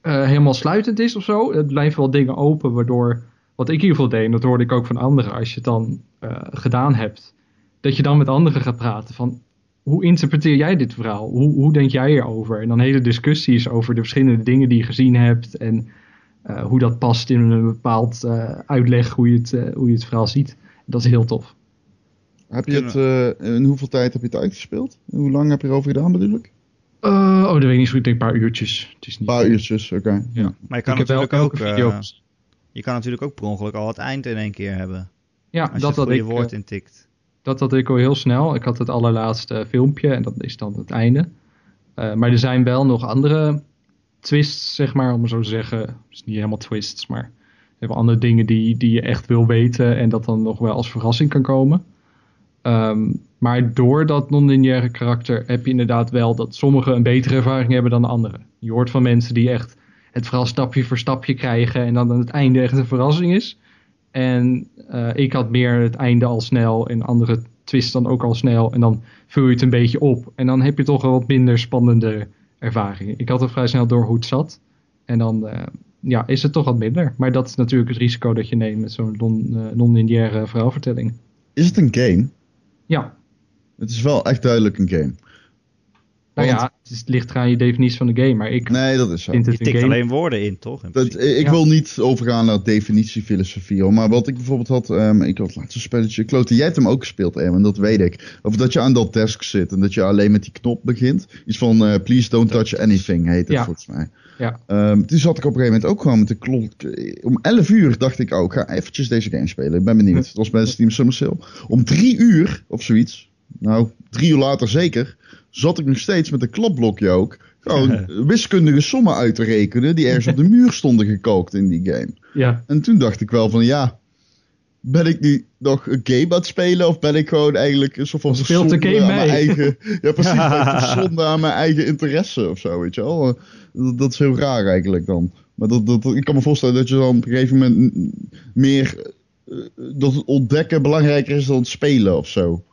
eh, helemaal sluitend is of zo. Het blijven wel dingen open, waardoor, wat ik in ieder geval deed, en dat hoorde ik ook van anderen, als je het dan eh, gedaan hebt, dat je dan met anderen gaat praten van, hoe interpreteer jij dit verhaal? Hoe, hoe denk jij erover? En dan hele discussies over de verschillende dingen die je gezien hebt en uh, hoe dat past in een bepaald uh, uitleg hoe je, het, uh, hoe je het verhaal ziet. Dat is heel tof. Heb je het, uh, in hoeveel tijd heb je het uitgespeeld? Hoe lang heb je erover gedaan bedoel ik? oh, dat weet ik niet zo goed. Ik denk een paar uurtjes. Het is niet een paar uurtjes, oké. Okay. Ja. Maar je kan ik natuurlijk heb wel ook... video je kan natuurlijk ook per ongeluk al het eind in één keer hebben. Ja, als dat je het dat ik, woord intikt. Dat had ik al heel snel. Ik had het allerlaatste filmpje en dat is dan het einde. Uh, maar er zijn wel nog andere twists, zeg maar, om zo te zeggen. Is niet helemaal twists, maar even andere dingen die, die je echt wil weten en dat dan nog wel als verrassing kan komen. Um, maar door dat non-lineaire karakter heb je inderdaad wel dat sommigen een betere ervaring hebben dan de anderen. Je hoort van mensen die echt het vooral stapje voor stapje krijgen en dan aan het einde echt een verrassing is. En uh, ik had meer het einde al snel en andere twist dan ook al snel. En dan vul je het een beetje op. En dan heb je toch een wat minder spannende ervaring. Ik had er vrij snel door hoe het zat. En dan uh, ja, is het toch wat minder. Maar dat is natuurlijk het risico dat je neemt met zo'n non, uh, non-lineaire verhaalvertelling. Is het een game? Ja. Het is wel echt duidelijk een game. Nou ja, het, is, het ligt aan je definitie van de game. Maar ik nee, dat is zo. vind het je tikt game... alleen woorden in, toch? In dat, ik ja. wil niet overgaan naar definitiefilosofie. Hoor. Maar wat ik bijvoorbeeld had, um, ik had laatst een spelletje, Klote, jij hebt hem ook gespeeld, Erwin, dat weet ik. Of dat je aan dat desk zit en dat je alleen met die knop begint. Iets van uh, please don't touch anything heet het ja. volgens mij. Ja. Um, toen zat ik op een gegeven moment ook gewoon met de klok. Om 11 uur dacht ik ook, ga eventjes deze game spelen. Ik ben benieuwd. Het was bij Steam Summer Sale. Om 3 uur of zoiets, nou drie uur later zeker, zat ik nog steeds met een klapblokje ook. Gewoon [laughs] wiskundige sommen uit te rekenen die ergens op de muur stonden gekookt in die game. Ja. En toen dacht ik wel van ja, ben ik nu nog een game aan het spelen of ben ik gewoon eigenlijk een soort van speelt de game mee? eigen, [laughs] ja precies, [laughs] verzonde aan mijn eigen interesse of zo, weet je wel. Dat, dat is heel raar eigenlijk dan. Maar dat, dat, ik kan me voorstellen dat je dan op een gegeven moment meer dat het ontdekken belangrijker is dan het spelen of zo.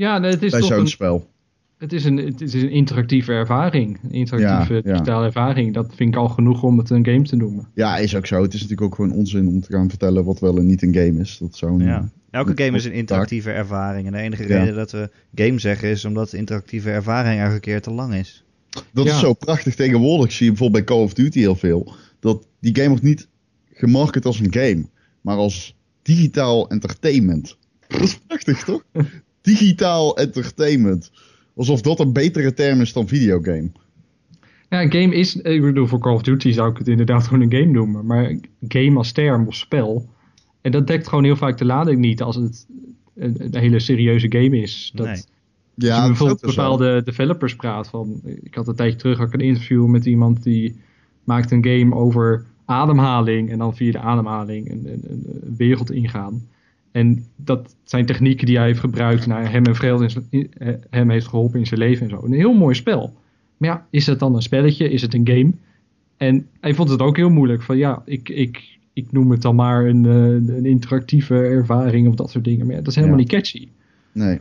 Ja, nee, het is Bij toch zo'n een, spel. het is een, het is een interactieve ervaring. Een interactieve Ja, ja. digitale ervaring. Dat vind ik al genoeg om het een game te noemen. Ja, is ook zo. Het is natuurlijk ook gewoon onzin om te gaan vertellen wat wel en niet een game is. Dat zou een- Ja. Elke game is een interactieve ervaring. En de enige Ja. reden dat we game zeggen is omdat de interactieve ervaring elke keer te lang is. Dat Ja. is zo prachtig tegenwoordig. Zie je bijvoorbeeld bij Call of Duty heel veel. Dat die game wordt niet gemarket als een game, maar als digitaal entertainment. [laughs] Dat is prachtig, toch? Digitaal entertainment. Alsof dat een betere term is dan videogame. Ja, een game is, ik bedoel, voor Call of Duty zou ik het inderdaad [laughs] gewoon een game noemen. Maar game als term of spel. En dat dekt gewoon heel vaak de lading niet als het een, een hele serieuze game is. Dat, Nee. Als Ja, je bijvoorbeeld zo. bepaalde developers praat van. Ik had een tijdje terug ook een interview met iemand die maakt een game over ademhaling. En dan via de ademhaling een, een, een- een wereld ingaan. En dat zijn technieken die hij heeft gebruikt naar hem en in in- eh, hem heeft geholpen in zijn leven en zo. Een heel mooi spel. Maar ja, is het dan een spelletje? Is het een game? En hij vond het ook heel moeilijk. Van ja, ik, ik, ik noem het dan maar een, eh, een interactieve ervaring of dat soort dingen. Maar ja, dat is helemaal Ja. niet catchy. Nee.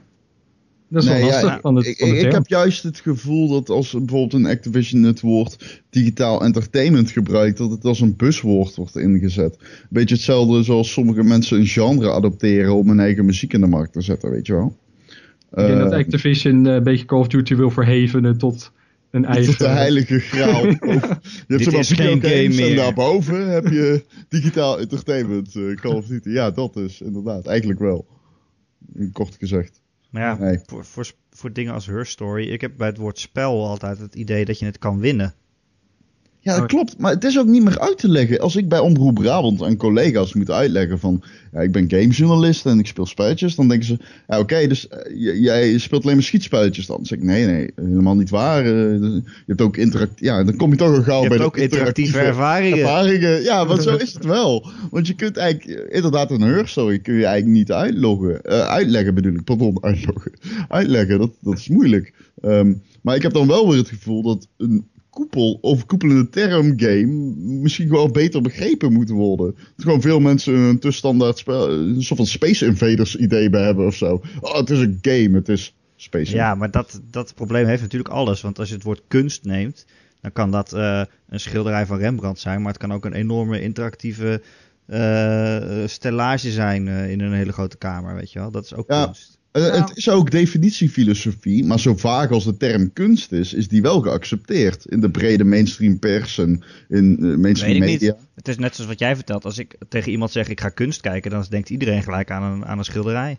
Dat is Nee, wel ja, lastig ik- van het, ik, van ik heb juist het gevoel dat als bijvoorbeeld een Activision het woord digitaal entertainment gebruikt, dat het als een buswoord wordt ingezet. Beetje hetzelfde zoals sommige mensen een genre adopteren om hun eigen muziek in de markt te zetten, weet je wel. Ik denk dat Eh, Activision eh, een beetje Call of Duty wil verhevenen tot een eigen... tot de heilige graal. [laughs] je hebt Dit zomaar is geen videogames game en meer. daarboven heb je digitaal entertainment, eh, Call of Duty. Ja, dat is inderdaad, eigenlijk wel. Kort gezegd. Maar ja, Nee. voor, voor, voor dingen als Her Story, ik heb bij het woord spel altijd het idee dat je het kan winnen. Ja, dat Oh. klopt. Maar het is ook niet meer uit te leggen. Als ik bij Omroep Brabant aan collega's moet uitleggen van... Ja, ik ben gamejournalist en ik speel spelletjes. Dan denken ze... Ja, oké, dus eh, jij speelt alleen maar schietspelletjes dan. Dan zeg ik, nee, nee, helemaal niet waar. Eh, je hebt ook interact... Ja, dan kom je toch al gauw Je bij hebt de ook interactieve ervaringen. ervaringen. Ja, [laughs] maar zo is het wel. Want je kunt eigenlijk... eh, Inderdaad, een Herstory kun je eigenlijk niet uitloggen. Uitleggen bedoel ik. Pardon, uitloggen. [laughs] Uitleggen, dat, dat is moeilijk. Ehm, maar ik heb dan wel weer het gevoel dat een koepel, overkoepelende term game misschien gewoon beter begrepen moet worden. Dat gewoon veel mensen een te standaard spel, een soort van Space Invaders idee bij hebben of zo. Oh, het is een game, het is Space Ja, maar dat, dat probleem heeft natuurlijk alles. Want als je het woord kunst neemt, dan kan dat eh, een schilderij van Rembrandt zijn. Maar het kan ook een enorme interactieve eh, stellage zijn eh, in een hele grote kamer, weet je wel. Dat is ook Ja. kunst. Eh, Ja. Het is ook definitiefilosofie, maar zo vaag als de term kunst is, is die wel geaccepteerd in de brede mainstream pers en in eh, mainstream Weet ik media. niet. Het is net zoals wat jij vertelt. Als ik tegen iemand zeg ik ga kunst kijken, dan denkt iedereen gelijk aan een, aan een schilderij.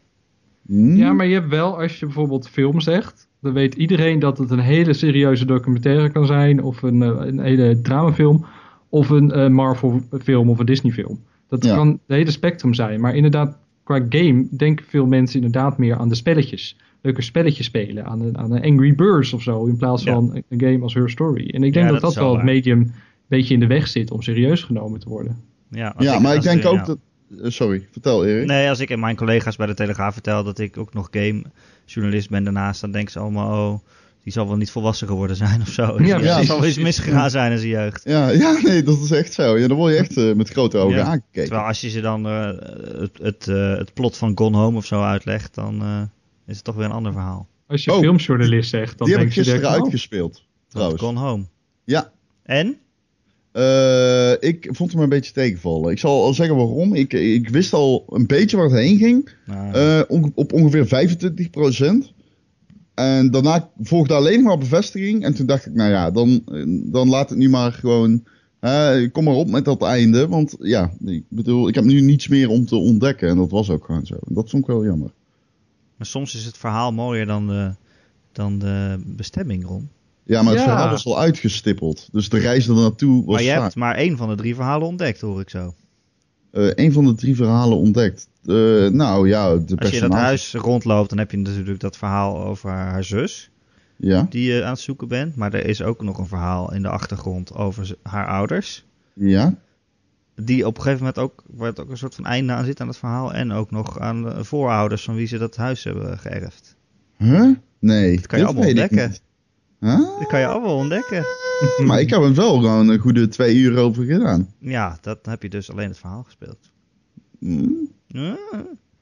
Hmm? Ja, maar je hebt wel, als je bijvoorbeeld film zegt, dan weet iedereen dat het een hele serieuze documentaire kan zijn, of een, eh, een hele dramafilm, of een eh, Marvel film of een Disney film. Dat Ja. kan het hele spectrum zijn. Maar inderdaad, qua game denken veel mensen inderdaad meer aan de spelletjes. Leuke spelletjes spelen, aan een, aan een Angry Birds of zo, in plaats Ja. van een game als Her Story. En ik denk Ja, dat dat wel het medium een beetje in de weg zit om serieus genomen te worden. Ja, Ja, maar ik denk er- ook ja. dat... eh, sorry, vertel Erik. Nee, als ik en mijn collega's bij de Telegraaf vertel dat ik ook nog gamejournalist ben daarnaast, dan denken ze allemaal, oh, die zal wel niet volwassen geworden zijn of zo. Ja, ja, precies. zal wel iets misgegaan zijn in zijn jeugd. Ja, ja, nee, dat is echt zo. Ja, dan word je echt eh, met grote ogen Ja. aangekeken. Terwijl als je ze dan eh, het, het, eh, het plot van Gone Home of zo uitlegt, dan eh, is het toch weer een ander verhaal. Als je Oh. filmjournalist zegt, dan Die heb denk ik je gisteren direct, oh, uitgespeeld, trouwens. Gone Home. Ja, En? Eh, ik vond hem een beetje tegenvallen. Ik zal al zeggen waarom. Ik, ik wist al een beetje waar het heen ging. Nou, eh, op ongeveer 25%. En daarna volgde alleen maar bevestiging. En toen dacht ik, nou ja, dan, dan laat het nu maar gewoon. kom maar op met dat einde. Want ja, ik bedoel, ik heb nu niets meer om te ontdekken. En dat was ook gewoon zo. En dat vond ik wel jammer. maar soms is het verhaal mooier dan de, dan de bestemming, Ron. Ja, maar het Ja. verhaal was al uitgestippeld. Dus de reis er naartoe was Maar je hebt maar één van de drie verhalen ontdekt, hoor ik zo. Eh, een van de drie verhalen ontdekt. Eh, nou ja, de Als je in dat huis rondloopt, dan heb je natuurlijk dat verhaal over haar zus. Ja, die je aan het zoeken bent. Maar er is ook nog een verhaal in de achtergrond over haar ouders. ja. Die op een gegeven moment ook, waar het ook een soort van einde aan zit aan het verhaal. En ook nog aan de voorouders van wie ze dat huis hebben geërfd. Huh? Nee, Dat kan je allemaal ontdekken. Huh? Dat kan je allemaal ontdekken. [laughs] Maar ik heb er wel gewoon een goede twee uur over gedaan. Ja, dat heb je dus alleen het verhaal gespeeld. Hmm. Ja.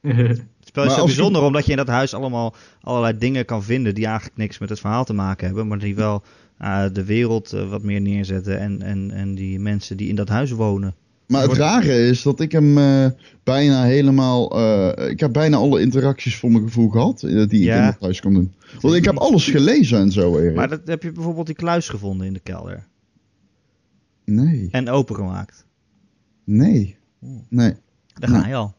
[laughs] Het spel is zo bijzonder omdat je in dat huis allemaal allerlei dingen kan vinden die eigenlijk niks met het verhaal te maken hebben, maar die wel uh, de wereld uh, wat meer neerzetten en, en, en die mensen die in dat huis wonen. Maar het rare is dat ik hem uh, bijna helemaal. Uh, ik heb bijna alle interacties voor mijn gevoel gehad. Die ik in het huis kon doen. Want ik heb alles gelezen en zo. Erik. Maar dat, heb je bijvoorbeeld die kluis gevonden in de kelder? Nee. En opengemaakt? Nee. Nee. Daar [laughs] [laughs] ga je al.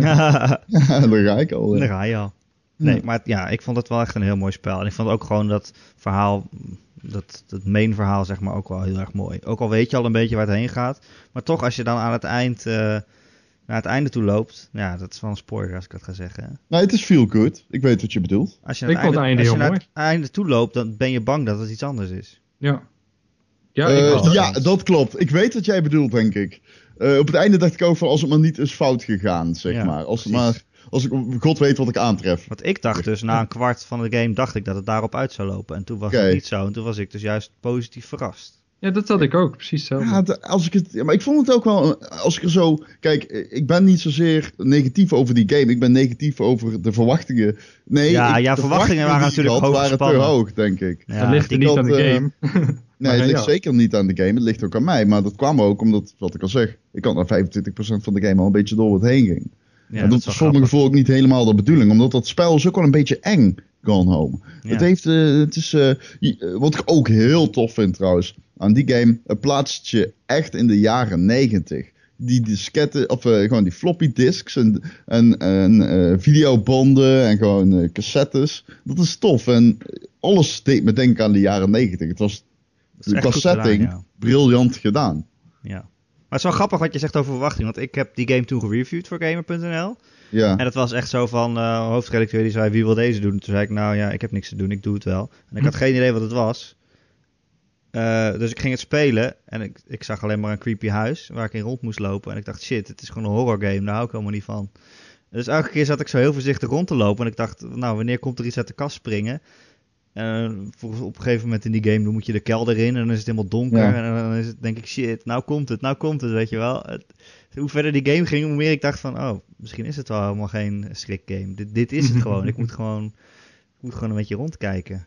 ja, daar ga ik al. Daar ga je al. Nee, maar ja, ik vond het wel echt een heel mooi spel. En ik vond ook gewoon dat verhaal dat, dat main verhaal zeg maar ook wel heel erg mooi. Ook al weet je al een beetje waar het heen gaat. Maar toch als je dan aan het eind uh, naar het einde toe loopt. Ja, dat is wel een spoiler als ik dat ga zeggen. Nee, het is feel good. Ik weet wat je bedoelt. Als je ik naar het einde, einde, als je heel naar het einde toe loopt, dan ben je bang dat het iets anders is. Ja. Ja, uh, ik ja dat klopt. Ik weet wat jij bedoelt, denk ik. Uh, op het einde dacht ik ook van als het maar niet is fout gegaan, zeg Ja, maar. Als het maar, als ik, God weet wat ik aantref. Want ik dacht dus na een [laughs] kwart van de game dacht ik dat het daarop uit zou lopen. En toen was het niet zo. En toen was ik dus juist positief verrast. Ja, dat had ik ook. Precies hetzelfde. Ja, als ik het, ja, maar ik vond het ook wel, als ik er zo, kijk, ik ben niet zozeer negatief over die game. Ik ben negatief over de verwachtingen. Nee, Ja, ik- jouw de verwachtingen waren natuurlijk hoog waren te hoog, denk ik. Ja, dat ligt er niet had, aan de eh, game. [laughs] Nee, het ligt ja. zeker niet aan de game. Het ligt ook aan mij. Maar dat kwam ook omdat, wat ik al zeg, ik had na 25% van de game al een beetje door wat heen ging. Ja, dat is voor mijn gevoel ook niet helemaal de bedoeling. Omdat dat spel is ook wel een beetje eng, Gone Home. Ja. Het heeft, eh, het is, eh, eh, wat ik ook heel tof vind trouwens, aan die game, het plaatst je echt in de jaren 90. Die disketten, of gewoon die floppy disks en, en, en videobanden en gewoon cassettes. Dat is tof. En alles deed me denken aan de jaren 90. Het was Dat is echt qua goed gedaan, setting ja. briljant gedaan. Ja. Maar het is wel grappig wat je zegt over verwachting. Want ik heb die game toen gereviewd voor Gamer.nl. Ja. En dat was echt zo van, eh hoofdredacteur die zei, wie wil deze doen? Toen zei ik, nou ja, ik heb niks te doen, ik doe het wel. En ik had geen idee wat het was. Eh, dus ik ging het spelen en ik, ik zag alleen maar een creepy huis waar ik in rond moest lopen. En ik dacht, shit, het is gewoon een horror game, daar hou ik helemaal niet van. Dus elke keer zat ik zo heel voorzichtig rond te lopen. En ik dacht, nou, wanneer komt er iets uit de kast springen? En volgens- op een gegeven moment in die game dan moet je de kelder in en dan is het helemaal donker. Ja. En dan is het, denk ik, shit, nou komt het, nou komt het, weet je wel. Het- hoe verder die game ging, hoe meer ik dacht van, oh, misschien is het wel helemaal geen schrikgame. Dit, dit is het [laughs] gewoon. Ik moet gewoon, ik moet gewoon een beetje rondkijken.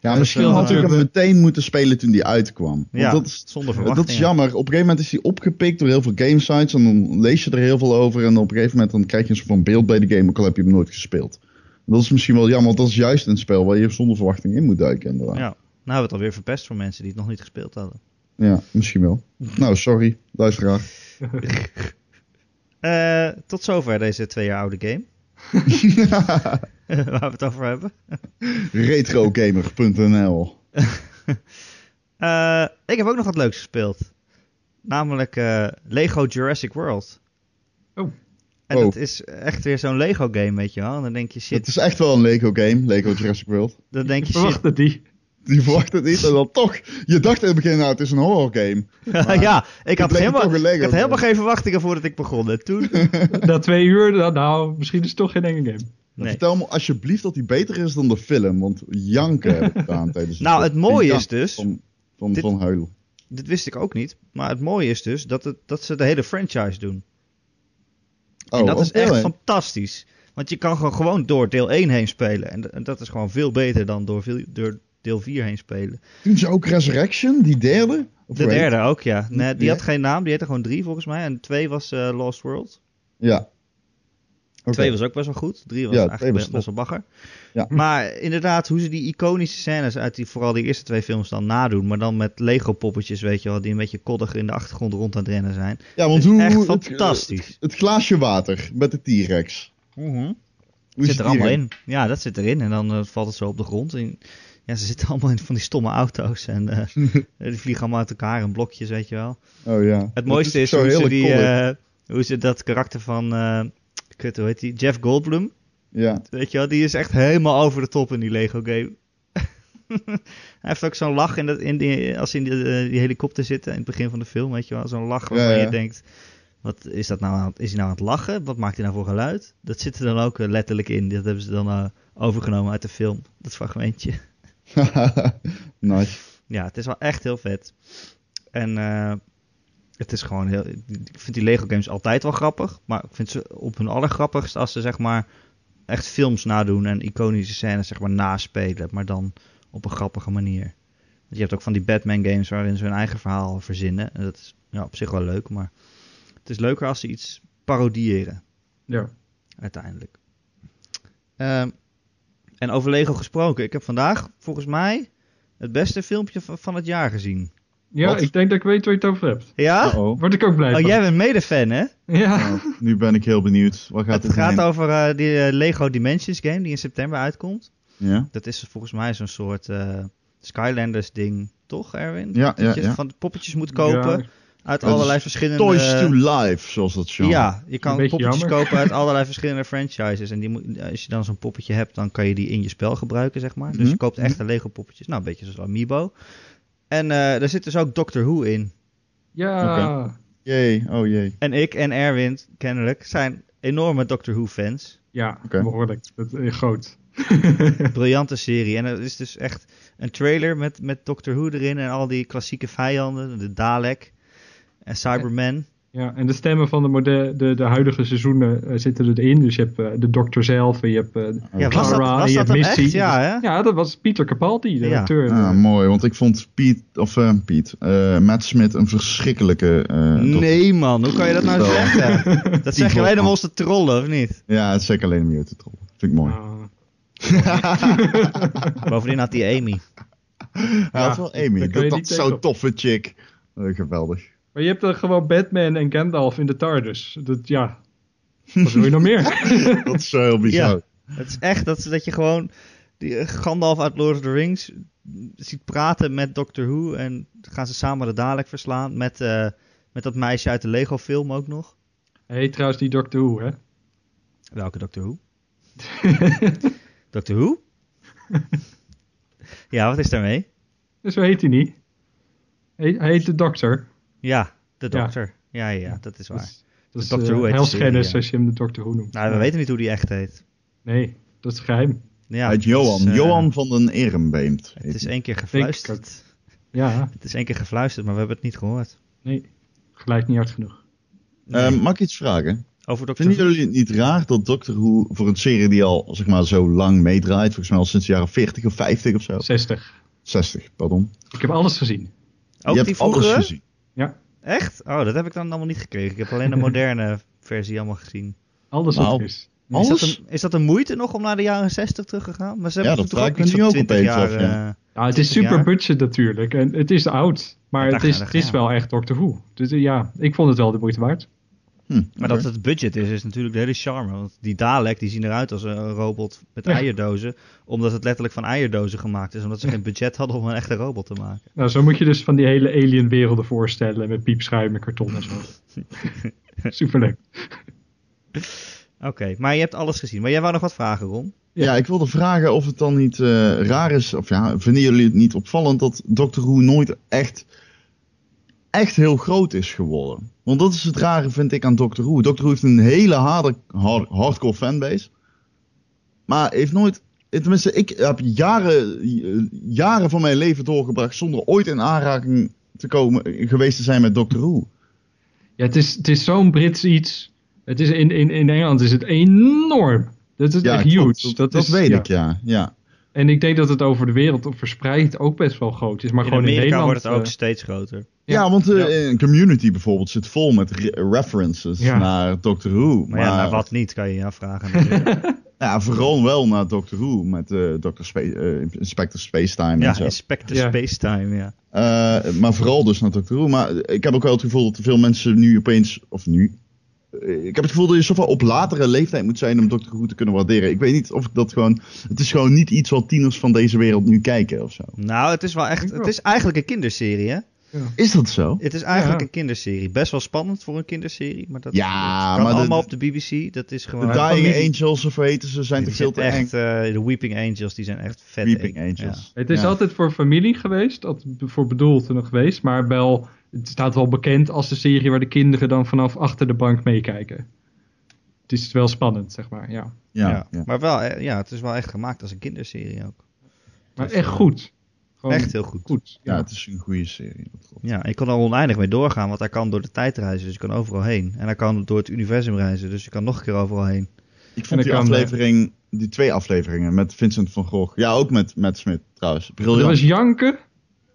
Ja, Ja, misschien dat is had ik eh, hem meteen moeten spelen toen die uitkwam. Want Ja, dat is, zonder dat verwachting. is jammer. Op een gegeven moment is hij opgepikt door heel veel gamesites. En dan lees je er heel veel over. En op een gegeven moment dan krijg je een soort van beeld bij de game. Ook al heb je hem nooit gespeeld. Dat is misschien wel jammer. Want dat is juist een spel waar je zonder verwachting in moet duiken. Inderdaad. Ja, nou hebben we het alweer verpest voor mensen die het nog niet gespeeld hadden. Ja, misschien wel. Nou, sorry. Luisteraar. [laughs] Eh, tot zover deze twee jaar oude game. [laughs] waar we het over hebben. Retrogamer.nl [laughs] Eh, ik heb ook nog wat leuks gespeeld. Namelijk eh, Lego Jurassic World. Oh. En Oh. dat is echt weer zo'n Lego game, weet je wel. En dan denk je, shit. Het is echt wel een Lego game. Lego Jurassic World. Dan denk je, shit. Verwachtte die. Die verwacht het niet. En dan toch. Je dacht in het begin, nou, het is een horror game. [laughs] Ja, ik had, helemaal, ik had helemaal geen verwachtingen voordat ik begon. En toen... [laughs] Na twee uur, nou, nou, misschien is het toch geen enge game. Nee. Vertel me alsjeblieft dat die beter is dan de film. Want janken heb ik gedaan [laughs] tijdens de Nou, het mooie is dus- Van, van, Dit- van huilen. Dit wist ik ook niet. Maar het mooie is dus dat, het, dat ze de hele franchise doen. Oh, en dat is echt fantastisch. Want je kan gewoon, gewoon door deel 1 heen spelen. En, dat is gewoon veel beter dan door, veel, door deel 4 heen spelen. Doen ze ook Resurrection, die derde? Of De derde ook, ja. Nee, die had geen naam, die heette gewoon 3 volgens mij. En 2 was eh, Lost World. Ja. 2 was ook best wel goed. 3 was Ja, eigenlijk twee was best, wel bagger. Ja. Maar inderdaad, hoe ze die iconische scènes uit die, vooral die eerste twee films dan nadoen. Maar dan met Lego poppetjes, weet je wel, die een beetje koddig in de achtergrond rond aan het rennen zijn. Ja, want is hoe... echt hoe- het- fantastisch. Het, glaasje water met de T-Rex. Hoe is zit er allemaal in. Ja, dat zit erin. En dan eh, valt het zo op de grond. En, ja, ze zitten [laughs] allemaal in van die stomme auto's. En eh, die vliegen allemaal uit elkaar in blokjes, weet je wel. Oh ja. Het mooiste is, hoe, ze die, eh, hoe ze dat karakter van... eh kut, hoe heet die? Jeff Goldblum. Ja. Weet je wel, die is echt helemaal over de top in die Lego game. [laughs] Hij heeft ook zo'n lach in dat, in die, als ze in die, eh, die helikopter zitten in het begin van de film, weet je wel. Zo'n lach waarvan Ja, ja. je denkt, wat is dat nou aan, het- is hij nou aan het lachen? Wat maakt hij nou voor geluid? Dat zit er dan ook eh, letterlijk in. Dat hebben ze dan eh, overgenomen uit de film, dat fragmentje. [laughs] nice. Ja, het is wel echt heel vet. En eh, het is gewoon heel. Ik vind die Lego games altijd wel grappig. Maar ik vind ze op hun allergrappigst als ze zeg maar echt films nadoen en iconische scènes zeg maar naspelen. Maar dan op een grappige manier. Je hebt ook van die Batman games waarin ze hun eigen verhaal verzinnen. En dat is ja, op zich wel leuk, maar het is leuker als ze iets parodiëren. Ja. Uiteindelijk. Ehm, en over Lego gesproken. Ik heb vandaag volgens mij het beste filmpje van, van het jaar gezien. Ja, Wat? ik denk dat ik weet waar je het over hebt. Ja? Word ik ook blij Oh, van. jij bent mede-fan, hè? Ja. Nou, nu ben ik heel benieuwd. Wat gaat Het het gaat over eh, die eh, Lego Dimensions game die in september uitkomt. Ja? Dat is volgens mij zo'n soort eh, Skylanders ding, toch Erwin? Ja, dat ja, je ja. van de poppetjes moet kopen Ja, uit Dat allerlei verschillende... Toys to Life, zoals dat genre. Ja, je kan poppetjes jammer. kopen uit allerlei verschillende franchises. En die moet, als je dan zo'n poppetje hebt, dan kan je die in je spel gebruiken, zeg maar. Dus Mhm. je koopt echte Lego poppetjes. Nou, een beetje zoals Amiibo. En eh daar zit dus ook Doctor Who in. ja. Jee, oh jee. En ik en Erwin, kennelijk, zijn enorme Doctor Who fans. Ja, behoorlijk. Dat is groot. [laughs] Briljante [laughs] serie. En het is dus echt een trailer met, met Doctor Who erin en al die klassieke vijanden. De Dalek en Cyberman. Ja, en de stemmen van de, de, de huidige seizoenen eh, zitten erin. Dus je hebt eh, de dokter zelf en je hebt eh, Ja, was dat, Clara was en je dat hebt Missy. echt? Ja, hè? Ja, dat was Pieter Capaldi, de Ja. acteur. Ah, mooi, want ik vond Piet, of eh, Piet, eh, Matt Smith een verschrikkelijke... eh. Nee man, hoe kan je dat nou zeggen? [laughs] Dat zeg je alleen om ons te trollen, of niet? Ja, het is zeker alleen om je te trollen. Vind ik mooi. Ah, [laughs] Bovendien had die Amy. Hij had wel Amy, dat, dat zo'n toffe chick. Geweldig. Maar je hebt dan gewoon Batman en Gandalf in de TARDIS. Dat, ja, wat wil je nog meer? [laughs] Dat is zo heel bizar. Het is echt dat, dat je gewoon die eh, Gandalf uit Lord of the Rings ziet praten met Doctor Who. En dan gaan ze samen de Dalek verslaan met, eh, met dat meisje uit de Lego film ook nog. Hij heet trouwens die Doctor Who, hè? Welke Doctor Who? [laughs] Doctor Who? ja, wat is daarmee? Dus zo heet hij niet. Hij, hij heet de dokter. Ja, de dokter. Ja, ja, ja, dat is waar. Dat is, dat is Doctor eh, Who heet ja. als je hem de Doctor Who noemt. Nou, we weten niet hoe die echt heet. Nee, dat is geheim. Ja, Hij heet het Johan. is, eh, Johan van den Ehrenbeemt. Het is één keer gefluisterd. Ja, Het is één keer gefluisterd, maar we hebben het niet gehoord. nee. Gelijk niet hard genoeg. Nee. mag ik iets vragen? Over Doctor Vinden jullie het niet raar dat Doctor Who voor een serie die al zeg maar, zo lang meedraait, volgens mij al sinds de jaren 40 of 50 of zo? 60. 60, pardon. Ik heb alles gezien. Ook Je die hebt alles gezien. Ja, Echt? Oh, dat heb ik dan allemaal niet gekregen. Ik heb alleen de [laughs] moderne versie allemaal gezien. alles Nou, wat er is. Is dat, een, is dat een moeite nog om naar de jaren 60 terug te gaan? Maar ze Ja, hebben dat vraag ik iets me van nu ook 20 opeens jaar... af, ja. eh, Ja, het is 20 super jaar. budget natuurlijk. En het is oud. Maar Ja, het is, het is wel echt Doctor Who. Dus eh, ja, ik vond het wel de moeite waard. Hm, Maar dat het budget is, is natuurlijk de hele charme. Want die Dalek, die zien eruit als een robot met Ja. eierdozen. Omdat het letterlijk van eierdozen gemaakt is. Omdat ze geen budget hadden om een echte robot te maken. Nou, zo moet je dus van die hele alien werelden voorstellen. Met piepschuim en karton en zo. [laughs] Superleuk. Oké, maar je hebt alles gezien. Maar jij wou nog wat vragen, Ron? Ja, ik wilde vragen of het dan niet eh, raar is, of ja, vinden jullie het niet opvallend dat Doctor Who nooit echt, echt heel groot is geworden? Want dat is het rare, vind ik, aan Doctor Who. Doctor Who heeft een hele harde, hard- hardcore fanbase, maar heeft nooit, tenminste, ik heb jaren, jaren van mijn leven doorgebracht zonder ooit in aanraking te komen, geweest te zijn met Doctor Who. Ja, het is, het is zo'n Brits iets. Het is in, in, in Engeland is het enorm. Dat is Ja, echt huge. Dat, Dat, dat is, weet ja. ik, ja. ja. En ik denk dat het over de wereld verspreid ook best wel groot is. Maar in gewoon in Nederland... wordt het ook eh, steeds groter. Ja, Ja. want eh, Ja. een community bijvoorbeeld zit vol met re- references Ja. naar Doctor Who. Maar, ja, naar wat niet, kan je je afvragen. [laughs] Ja, vooral wel naar Doctor Who met eh Dr. Spa eh, Inspector Spacetime ja, en zo. Inspector Ja. Spacetime, ja. Eh, maar vooral dus naar Doctor Who. Maar ik heb ook wel het gevoel dat veel mensen nu opeens, of nu, ik heb het gevoel dat je zoveel op latere leeftijd moet zijn om Doctor Who te kunnen waarderen. Ik weet niet of ik dat gewoon, het is gewoon niet iets wat tieners van deze wereld nu kijken of zo. Nou, het is wel echt, het is eigenlijk een kinderserie, hè? Is dat zo? Het is eigenlijk Ja. een kinderserie. Best wel spannend voor een kinderserie, maar dat, Ja, dat kan maar de- allemaal op de BBC. Dat is gewoon... De Dying familie- Angels of hoe heten ze, zijn Die toch veel te zijn eng. echt, eh, de Weeping Angels, die zijn echt vet. Weeping eng. Angels. Het is Ja. altijd voor familie geweest, dat voor bedoeld geweest, maar wel, het staat wel bekend als de serie waar de kinderen dan vanaf achter de bank meekijken. Het is wel spannend, zeg maar, ja. Ja. Ja, Ja. ja. Maar wel, eh, ja, het is wel echt gemaakt als een kinderserie ook. Maar echt eh, goed. Echt heel goed. goed. Ja, het is een goede serie. Dat. Ja, je kan er oneindig mee doorgaan, want hij kan door de tijd reizen, dus je kan overal heen. En hij kan door het universum reizen, dus je kan nog een keer overal heen. Ik vond die ik kan, aflevering, die twee afleveringen met Vincent van Gogh. Ja, ook met Matt Smith trouwens. Dat Briljant. was Janken,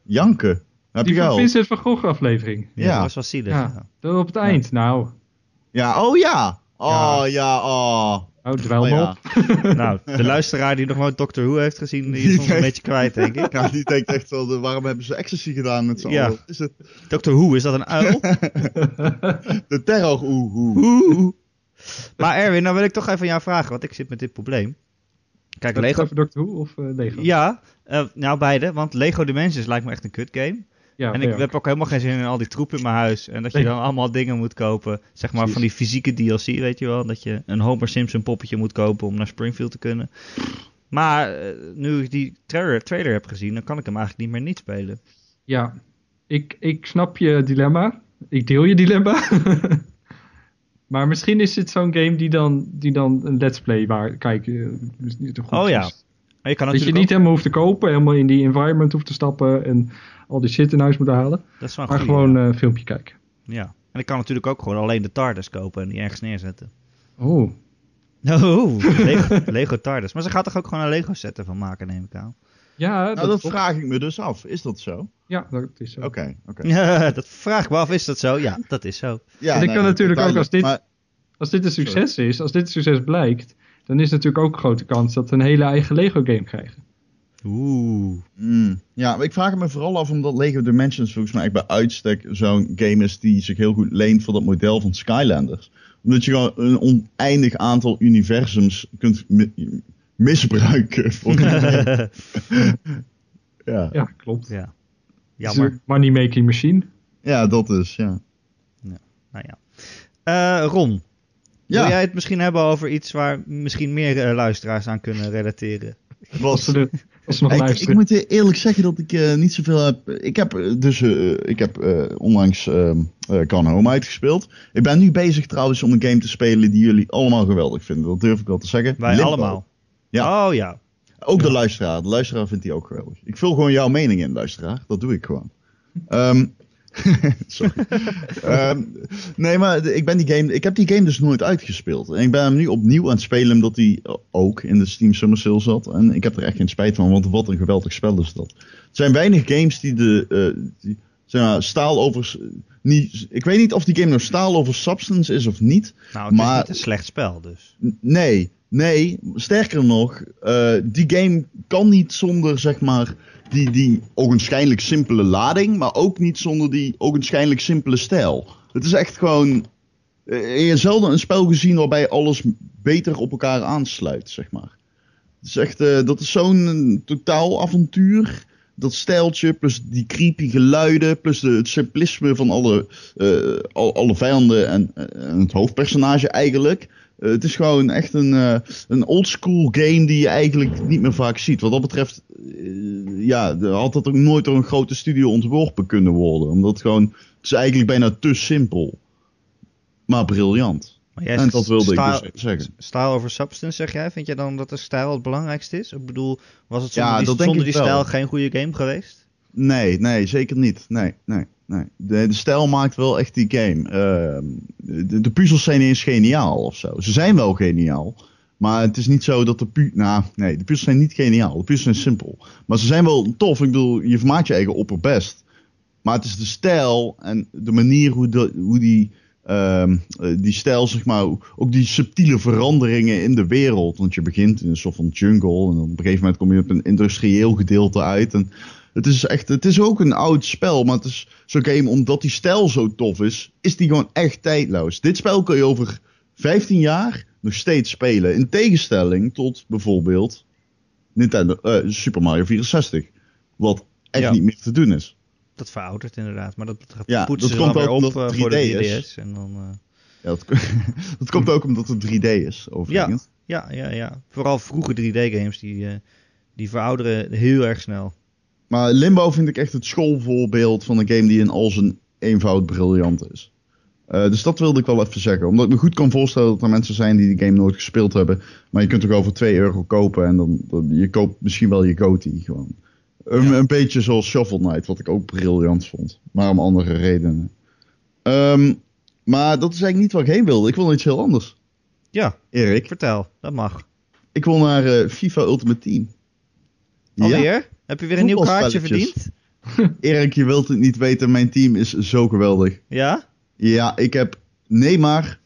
Janken. Heb die je wel? Vincent van Gogh aflevering. Ja, Ja. dat was wel zielig. Ja, dat op het eind. Nou, Ja, oh ja. Oh Ja. ja, oh. oh dwel Oh, me ja. op. [laughs] Nou, de luisteraar die nog nooit Doctor Who heeft gezien, die is soms een beetje kwijt, denk ik. [laughs] Ja, die denkt echt wel, waarom hebben ze ecstasy gedaan met z'n Ja. allen? Is het Doctor Who, is dat een uil? [laughs] de terror oeh oeh. Oeh. Maar Erwin, nou wil ik toch even aan jou vragen, want ik zit met dit probleem. Kijk, Lego. Doctor Who of eh, Lego? Ja, eh, nou beide, want Lego Dimensions lijkt me echt een kut game. Ja, en ik heb ook helemaal geen zin in al die troep in mijn huis. En dat je dan allemaal dingen moet kopen. Zeg maar van die fysieke DLC, weet je wel. Dat je een Homer Simpson poppetje moet kopen om naar Springfield te kunnen. Maar eh, nu ik die trailer, trailer heb gezien, dan kan ik hem eigenlijk niet meer niet spelen. Ja, ik, ik snap je dilemma. Ik deel je dilemma. [laughs] maar misschien is dit zo'n game die dan, die dan een let's play waar kijken dus niet goed Oh ja. je kan Dat je niet ook- helemaal hoeft te kopen, helemaal in die environment hoeft te stappen en al die shit in huis moet halen. dat is wel een Maar goeie, gewoon ja. eh, een filmpje kijken. ja. En ik kan natuurlijk ook gewoon alleen de TARDIS kopen en die ergens neerzetten. Oh, [laughs] Oh, Lego, Lego TARDIS. Maar ze gaat toch ook gewoon een Lego set ervan maken, neem ik aan. ja, Nou, dat, vraag ik me dus af. Is dat zo? Ja, dat is zo. Oké, oké. [laughs] Ja, dat vraag ik me af, is dat zo? Ja, dat is zo. Ja, En ik kan natuurlijk ook als dit- Maar, Als dit een succes is, als dit een succes blijkt, dan is natuurlijk ook een grote kans dat we een hele eigen Lego game krijgen. Oeh. mm, ja, maar ik vraag het me vooral af omdat Lego Dimensions volgens mij echt bij uitstek zo'n game is die zich heel goed leent voor dat model van Skylanders. Omdat je gewoon een oneindig aantal universums kunt mi- misbruiken. [laughs] Voor [laughs] ja. Ja, klopt. Ja. Jammer. een money-making machine. ja, dat is, ja. Nou ja. Eh, Ron, Ja, wil jij het misschien hebben over iets waar misschien meer eh, luisteraars aan kunnen relateren? Als ze nog ik, ik moet eerlijk zeggen dat ik eh, niet zoveel heb. Ik heb eh, dus eh, ik heb eh, onlangs ehm eh Gone Home uitgespeeld. Ik ben nu bezig trouwens om een game te spelen die jullie allemaal geweldig vinden. Dat durf ik wel te zeggen. Wij Limbo. allemaal. Ja. Oh ja. Ook de luisteraar. De luisteraar vindt die ook geweldig. Ik vul gewoon jouw mening in, luisteraar. Dat doe ik gewoon. Ehm, [laughs] sorry. Ehm, nee, maar ik, ben die game, ik heb die game dus nooit uitgespeeld. En ik ben hem nu opnieuw aan het spelen omdat hij ook in de Steam Summer Sale zat. En ik heb er echt geen spijt van, want wat een geweldig spel is dat. Er zijn weinig games die de eh, die, zeg maar, staal over... Niet, ik weet niet of die game nou staal over substance is of niet. Nou, het Maar- is niet een slecht spel, dus. Nee, nee. Sterker nog, eh, die game kan niet zonder zeg maar die, die ogenschijnlijk simpele lading, maar ook niet zonder die ogenschijnlijk simpele stijl. Het is echt gewoon. eh, Je hebt zelden een spel gezien waarbij alles beter op elkaar aansluit, zeg maar. Het is echt, eh, dat is zo'n totaal avontuur. Dat stijltje, plus die creepy geluiden, plus de, het simplisme van alle, eh, al- alle vijanden en, en het hoofdpersonage eigenlijk. Eh, het is gewoon echt een, eh een oldschool game die je eigenlijk niet meer vaak ziet. Wat dat betreft, eh, ja, had dat ook nooit door een grote studio ontworpen kunnen worden. Omdat het gewoon, het is eigenlijk bijna te simpel. Maar briljant. Maar jij En dat wilde ik dus zeggen. Style over substance, zeg jij? Vind jij dan dat de stijl het belangrijkste is? Ik bedoel, was het Ja, zonder, die, dat denk zonder die stijl geen goede game geweest? Nee, nee, zeker niet. Nee, nee, nee. De, de stijl maakt wel echt die game. Ehm, de, de puzzels zijn eens geniaal of zo. Ze zijn wel geniaal. Maar het is niet zo dat de pu... Nou, nee, de puzzels zijn niet geniaal. De puzzels zijn simpel. Maar ze zijn wel tof. Ik bedoel, je vermaakt je eigen opperbest. Maar het is de stijl en de manier hoe, de, hoe die, ehm, eh, die stijl, zeg maar, ook die subtiele veranderingen in de wereld. Want je begint in een soort van jungle en op een gegeven moment kom je op een industrieel gedeelte uit. En het is echt, het is ook een oud spel, maar het is zo'n game, omdat die stijl zo tof is, is die gewoon echt tijdloos. Dit spel kun je over 15 jaar nog steeds spelen. In tegenstelling tot bijvoorbeeld Nintendo, eh, Super Mario 64. Wat echt Ja. niet meer te doen is. Dat veroudert inderdaad, maar dat Ja, poetsen dat ze dan komt weer ook op omdat eh, het voor de 3D 3DS. is. En dan, eh, Ja, dat, [laughs] dat komt ook omdat het 3D is, overigens. ja, ja, ja. Vooral vroege 3D-games, die, eh, die verouderen heel erg snel. Maar Limbo vind ik echt het schoolvoorbeeld van een game die in al zijn eenvoud briljant is. Eh, dus dat wilde ik wel even zeggen. Omdat ik me goed kan voorstellen dat er mensen zijn die die game nooit gespeeld hebben. Maar je kunt toch over 2 euro kopen en dan, dan je koopt misschien wel je GOTY gewoon. Een, een beetje zoals Shovel Knight, wat ik ook briljant vond. Maar om andere redenen. Ehm, maar dat is eigenlijk niet waar ik heen wilde. Ik wil iets heel anders. Ja, Erik, vertel. Dat mag. ik wil naar eh, FIFA Ultimate Team. Alweer? Heb je weer een nieuw kaartje verdiend? [laughs] Erik, je wilt het niet weten, mijn team is zo geweldig. Ja? Ja, ik heb Neymar,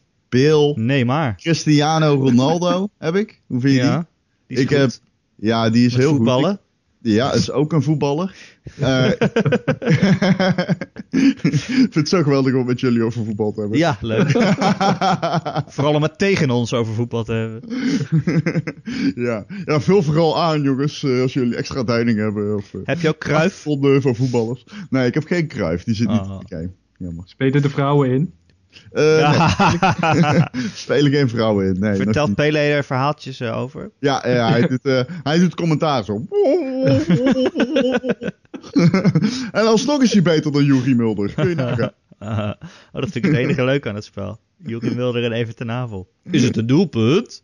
Nee, maar. Cristiano Ronaldo [laughs] heb ik. Hoe vind je die? Ja. Die is ik goed. heb, ja, die is Met heel voetballen. goed. Ja, is ook een voetballer. Eh, [laughs] ik vind het zo geweldig om met jullie over voetbal te hebben. Ja, leuk. [laughs] Vooral om het tegen ons over voetbal te hebben. [laughs] ja. ja, vul vooral aan jongens, eh, als jullie extra duiding hebben. Of, eh, Heb je ook Kruif? van voetballers. Nee, ik heb geen kruif, die zit niet Oh. in de game. Jammer. Spelen de vrouwen in? Eh, nee, Ja. [laughs] spelen geen vrouwen in. Nee, Vertelt. Pele er verhaaltjes eh, over? Ja, ja hij, [laughs] doet, eh, hij doet commentaar zo. [laughs] en alsnog is hij beter dan Juri Mulder. Kun je nagaan. Oh, dat vind ik het enige leuk aan het spel. Joachim Wilder en Even ten Havel. Is het een doelpunt?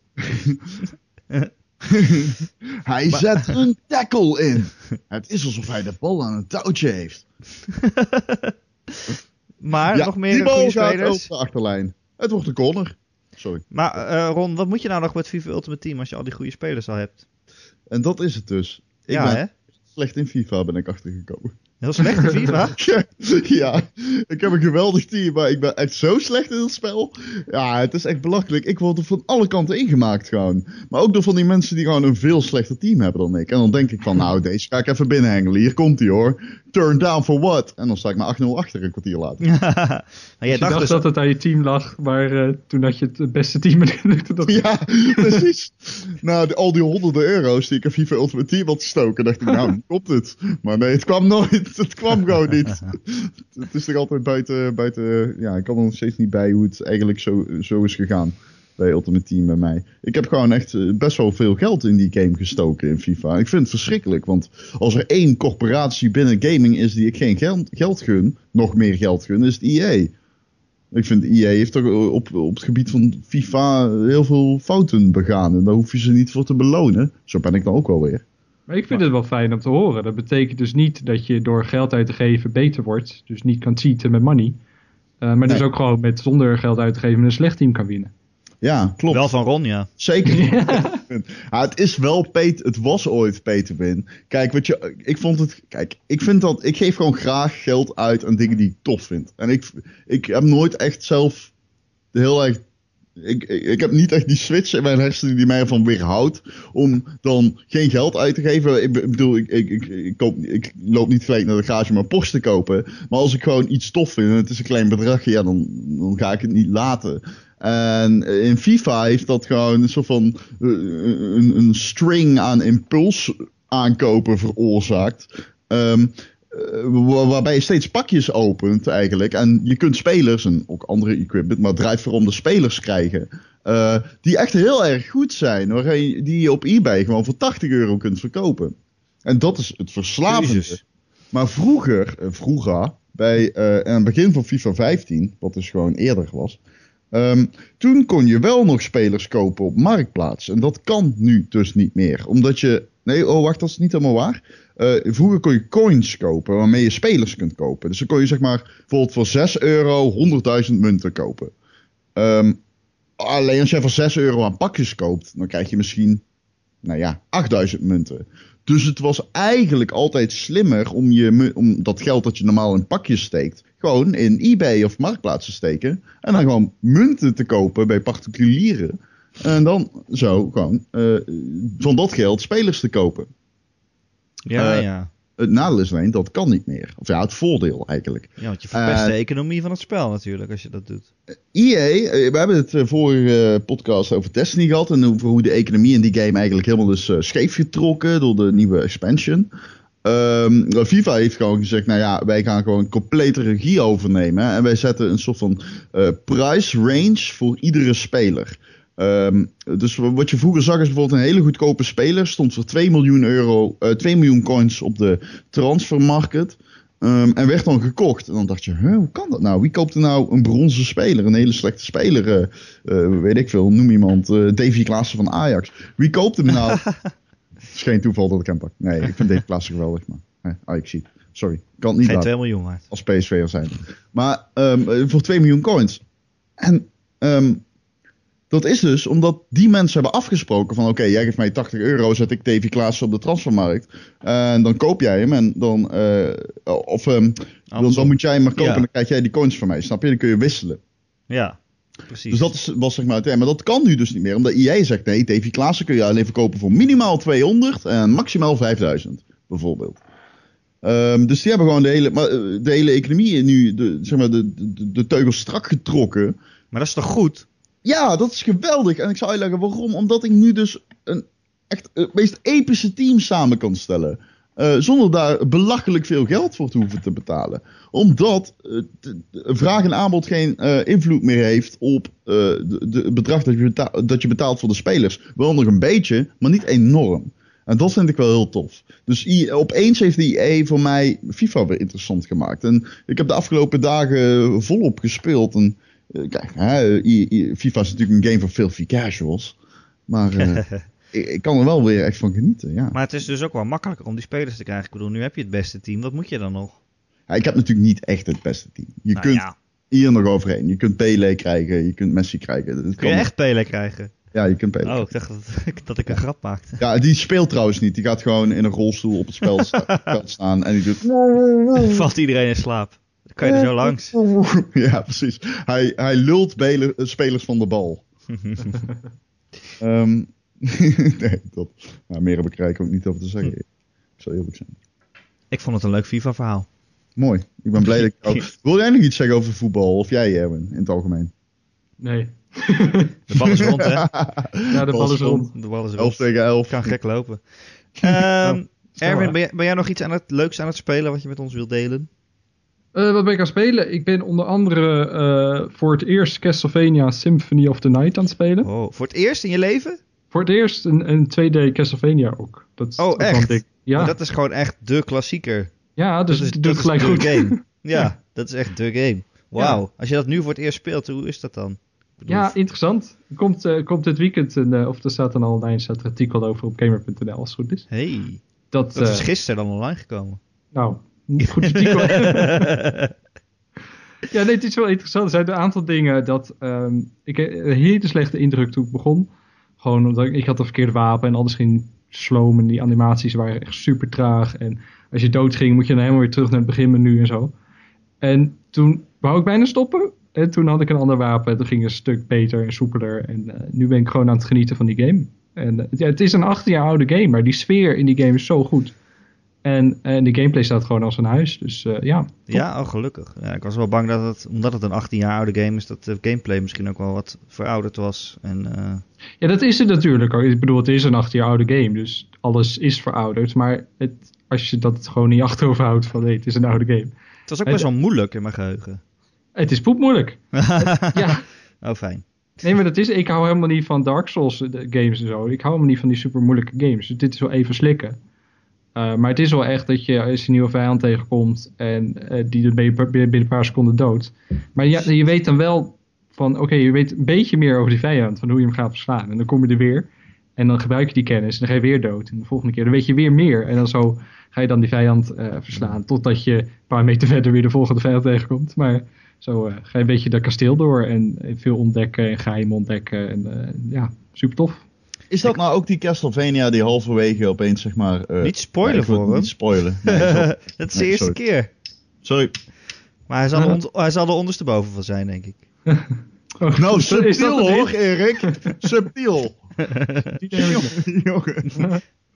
Hij zet een tackle in. Het is alsof hij de bal aan een touwtje heeft. Maar ja, nog meer goede spelers. de achterlijn. Het wordt een corner. Sorry. Maar eh, Ron, wat moet je nou nog met FIFA Ultimate Team als je al die goede spelers al hebt? En dat is het dus. Ik ja, ben hè? slecht in FIFA, ben ik achtergekomen. Heel slecht in FIFA. [laughs] ja, ik heb een geweldig team, maar ik ben echt zo slecht in het spel. Ja, het is echt belachelijk. Ik word er van alle kanten ingemaakt gewoon. Maar ook door van die mensen die gewoon een veel slechter team hebben dan ik. En dan denk ik van, nou, deze ga ik even binnenhengelen. Hier komt hij hoor. Turn down for what? En dan sta ik maar 8-0 achter een kwartier later. [laughs] maar jij je dacht dacht dus... dat het aan je team lag, maar eh, toen had je het beste team en lukte dat Ja, precies. Nou, al die honderden euro's die ik in FIFA Ultimate Team had gestoken, dacht ik, nou, [laughs] komt het. Maar nee, het kwam nooit. [laughs] Het kwam gewoon niet. [laughs] Het is toch altijd buiten, buiten, ja, ik kan er nog steeds niet bij hoe het eigenlijk zo, zo is gegaan bij Ultimate Team bij mij. Ik heb gewoon echt eh, best wel veel geld in die game gestoken in FIFA. Ik vind het verschrikkelijk, want als er één corporatie binnen gaming is die ik geen geld, geld gun, nog meer geld gun, is het EA. Ik vind EA heeft toch op, op het gebied van FIFA heel veel fouten begaan. En daar hoef je ze niet voor te belonen. Zo ben ik dan ook wel weer. Maar ik vind het wel fijn om te horen. Dat betekent dus niet dat je door geld uit te geven beter wordt. Dus niet kan cheaten met money. Eh, maar dus ook gewoon met zonder geld uit te geven met een slecht team kan winnen. Ja, klopt. Wel van Ron, ja. Zeker. [laughs] Ja, het is wel pay, het was ooit to win. Kijk, wat je, ik vond het, kijk, ik vind dat, ik geef gewoon graag geld uit aan dingen die ik tof vind. En ik, ik heb nooit echt zelf heel erg, ik, ik, heb niet echt die switch in mijn hersenen die mij ervan weerhoudt om dan geen geld uit te geven. Ik be- bedoel, ik, ik, ik, ik, ik loop niet gelijk naar de garage om een Porsche te kopen. Maar als ik gewoon iets tof vind en het is een klein bedragje, ja, dan, dan ga ik het niet laten. En in FIFA heeft dat gewoon een soort van eh, een, een string aan impuls aankopen veroorzaakt. Wa- waarbij je steeds pakjes opent eigenlijk. En je kunt spelers en ook andere equipment, maar het draait vooral om de spelers krijgen. eh, die echt heel erg goed zijn. Die je op eBay gewoon voor 80 euro kunt verkopen. En dat is het verslavende. Jezus. Maar vroeger, eh, vroeger, bij eh, aan het begin van FIFA 15, wat dus gewoon eerder was. ehm, toen kon je wel nog spelers kopen op Marktplaats. En dat kan nu dus niet meer. Omdat je. Nee, oh wacht, dat is niet helemaal waar. Eh, vroeger kon je coins kopen waarmee je spelers kunt kopen. Dus dan kon je zeg maar bijvoorbeeld voor 6 euro 100.000 munten kopen. Ehm, alleen als jij voor 6 euro aan pakjes koopt, dan krijg je misschien, nou ja, 8000 munten. Dus het was eigenlijk altijd slimmer om, je, om dat geld dat je normaal in pakjes steekt, gewoon in eBay of Marktplaats te steken. En dan gewoon munten te kopen bij particulieren. En dan zo gewoon eh, van dat geld spelers te kopen. Ja, Eh, ja. Het nadeel is alleen, dat kan niet meer. Of ja, het voordeel eigenlijk. Ja, want je verpest eh, de economie van het spel natuurlijk als je dat doet. EA, eh, we hebben het vorige podcast over Destiny gehad. En over hoe de economie in die game eigenlijk helemaal is eh, scheef getrokken door de nieuwe expansion. Ehm, FIFA heeft gewoon gezegd, nou ja, wij gaan gewoon complete regie overnemen. En wij zetten een soort van eh price range voor iedere speler. Ehm, dus wat je vroeger zag is bijvoorbeeld een hele goedkope speler. Stond voor 2 miljoen euro, eh 2 miljoen coins op de transfermarkt. Ehm, en werd dan gekocht. En dan dacht je, huh, hoe kan dat nou? Wie koopt er nou een bronzen speler? Een hele slechte speler. eh, eh, weet ik veel, noem iemand. eh Davy Klaassen van Ajax. Wie koopt hem nou? [laughs] Het is geen toeval dat ik hem pak. Nee, ik vind deze klasse geweldig, maar ah, ik zie Sorry, ik kan het niet Geen laten 2 miljoen waard. als PSV'er zijn. Maar ehm, voor 2 miljoen coins. En dat is dus omdat die mensen hebben afgesproken van... oké, jij geeft mij 80 euro, zet ik Davy Klaassen op de transfermarkt. En dan koop jij hem en dan... eh, of ehm, dan, dan moet jij hem maar kopen Ja. en dan krijg jij die coins van mij. Snap je? Dan kun je wisselen. Ja, precies. Dus dat is, was zeg maar het. ja, Maar dat kan nu dus niet meer. Omdat EA zegt nee, Davy Klaassen kun je alleen verkopen voor minimaal 200 en maximaal 5000 bijvoorbeeld. Ehm, dus die hebben gewoon de hele, maar, eh, de hele economie nu, de, zeg maar, de, de, de teugels strak getrokken. Maar dat is toch goed? Ja, dat is geweldig. En ik zal uitleggen waarom. Omdat ik nu dus een echt het meest epische team samen kan stellen. Eh, zonder daar belachelijk veel geld voor te hoeven te betalen. Omdat eh, de- de vraag en aanbod geen eh, invloed meer heeft op eh, de, de- het bedrag dat je, betaalt voor de spelers. Wel nog een beetje, maar niet enorm. En dat vind ik wel heel tof. Dus opeens heeft die EA voor mij FIFA weer interessant gemaakt. En ik heb de afgelopen dagen volop gespeeld. En eh, kijk, I- I- FIFA is natuurlijk een game voor filthy casuals. Maar eh, [laughs] ik, ik kan er wel weer echt van genieten, ja. Maar het is dus ook wel makkelijker om die spelers te krijgen. Ik bedoel, nu heb je het beste team. Wat moet je dan nog? Ja, ik heb natuurlijk niet echt het beste team. Je Nou kunt ja, hier nog overheen. Je kunt Pele krijgen, je kunt Messi krijgen. Dat kun je echt Pele krijgen? Ja, je kunt Pele. Oh, ik dacht dat, [laughs] dat ik een grap maakte. Ja, die speelt trouwens niet. Die gaat gewoon in een rolstoel op het spel [laughs] staan en die doet... Valt iedereen in slaap. Dan kan je er zo langs. [laughs] Ja, precies. Hij, hij lult bele- eh, spelers van de bal. [laughs] Ehm, [laughs] nee, dat, nou, meer heb ik er eigenlijk ook niet over te zeggen. Ik zal eerlijk zijn. Ik vond het een leuk FIFA-verhaal. Mooi. Ik ben blij dat ik... Oh, wil jij nog iets zeggen over voetbal? Of jij, Erwin, in het algemeen? Nee. De bal is rond, hè? Ja, de bal is rond. De bal is 11 rond. tegen 11. Kan gek lopen. Ehm stel Erwin, maar. ben jij, ben jij nog iets aan het leuks aan het spelen wat je met ons wilt delen? Eh, wat ben ik aan het spelen? Ik ben onder andere eh, voor het eerst Castlevania Symphony of the Night aan het spelen. Oh, voor het eerst in je leven? Voor het eerst een, een 2D Castlevania ook. Dat is Oh, echt? dik. Ja, Dat is gewoon echt de klassieker. ja dus dat is, doet is gelijk de goed. game. [laughs] Ja, dat is echt de game. Wauw. Als je dat nu voor het eerst speelt, hoe is dat dan? Ik bedoel, Ja, interessant. Komt, eh, komt dit weekend, een, of er staat dan al online staat een artikel over op gamer.nl als het goed is. hey, Dat, dat is gisteren dan online gekomen. nou, niet goed [laughs] ja, nee, het is wel interessant. Er zijn een aantal dingen dat... ehm, ik een hele slechte indruk toen ik begon. Gewoon omdat ik, had een verkeerde wapen en alles ging sloom en die animaties waren echt super traag. En als je dood ging, moet je dan helemaal weer terug naar het beginmenu en zo. En toen wou ik bijna stoppen. En toen had ik een ander wapen. En toen ging het een stuk beter en soepeler. En eh, nu ben ik gewoon aan het genieten van die game. En eh, ja, het is een 18 jaar oude game, maar die sfeer in die game is zo goed. En, en de gameplay staat gewoon als een huis. Dus eh, ja, Ja, oh, gelukkig. Ja, ik was wel bang dat het, omdat het een 18 jaar oude game is, dat de gameplay misschien ook wel wat verouderd was. En, eh, Ja, dat is het natuurlijk ook. Ik bedoel, het is een 18 jaar oude game, dus alles is verouderd. Maar het, als je dat gewoon in je [laughs] achterhoofd houdt van nee, het is een oude game. het was ook Het- best wel moeilijk in mijn geheugen. Het is poepmoeilijk. [laughs] ja, Oh, fijn. nee, maar dat is, ik hou helemaal niet van Dark Souls eh, games en zo. Ik hou helemaal niet van die super moeilijke games. Dus dit is wel even slikken. Uh, maar het is wel echt dat je als je een nieuwe vijand tegenkomt en uh, die ben je binnen een paar seconden dood. Maar ja, je weet dan wel van, oké, je weet een beetje meer over die vijand, van hoe je hem gaat verslaan. En dan kom je er weer en dan gebruik je die kennis en dan ga je weer dood. En de volgende keer dan weet je weer meer. En dan zo ga je dan die vijand uh, verslaan, totdat je een paar meter verder weer de volgende vijand tegenkomt. Maar zo ga je een beetje dat kasteel door en veel ontdekken en geheim ontdekken. En ja, super tof. Is dat nou ook die Castlevania die halverwege opeens zeg maar... Uh, niet spoilen [laughs] nee, voor hem. Niet spoilen. Nee, dat is de eerste sorry. keer. Sorry. Maar hij zal, er, on- hij zal er ondersteboven van zijn, denk ik. oh, [laughs] nou, subtiel hoor, Erik. [laughs] subtiel.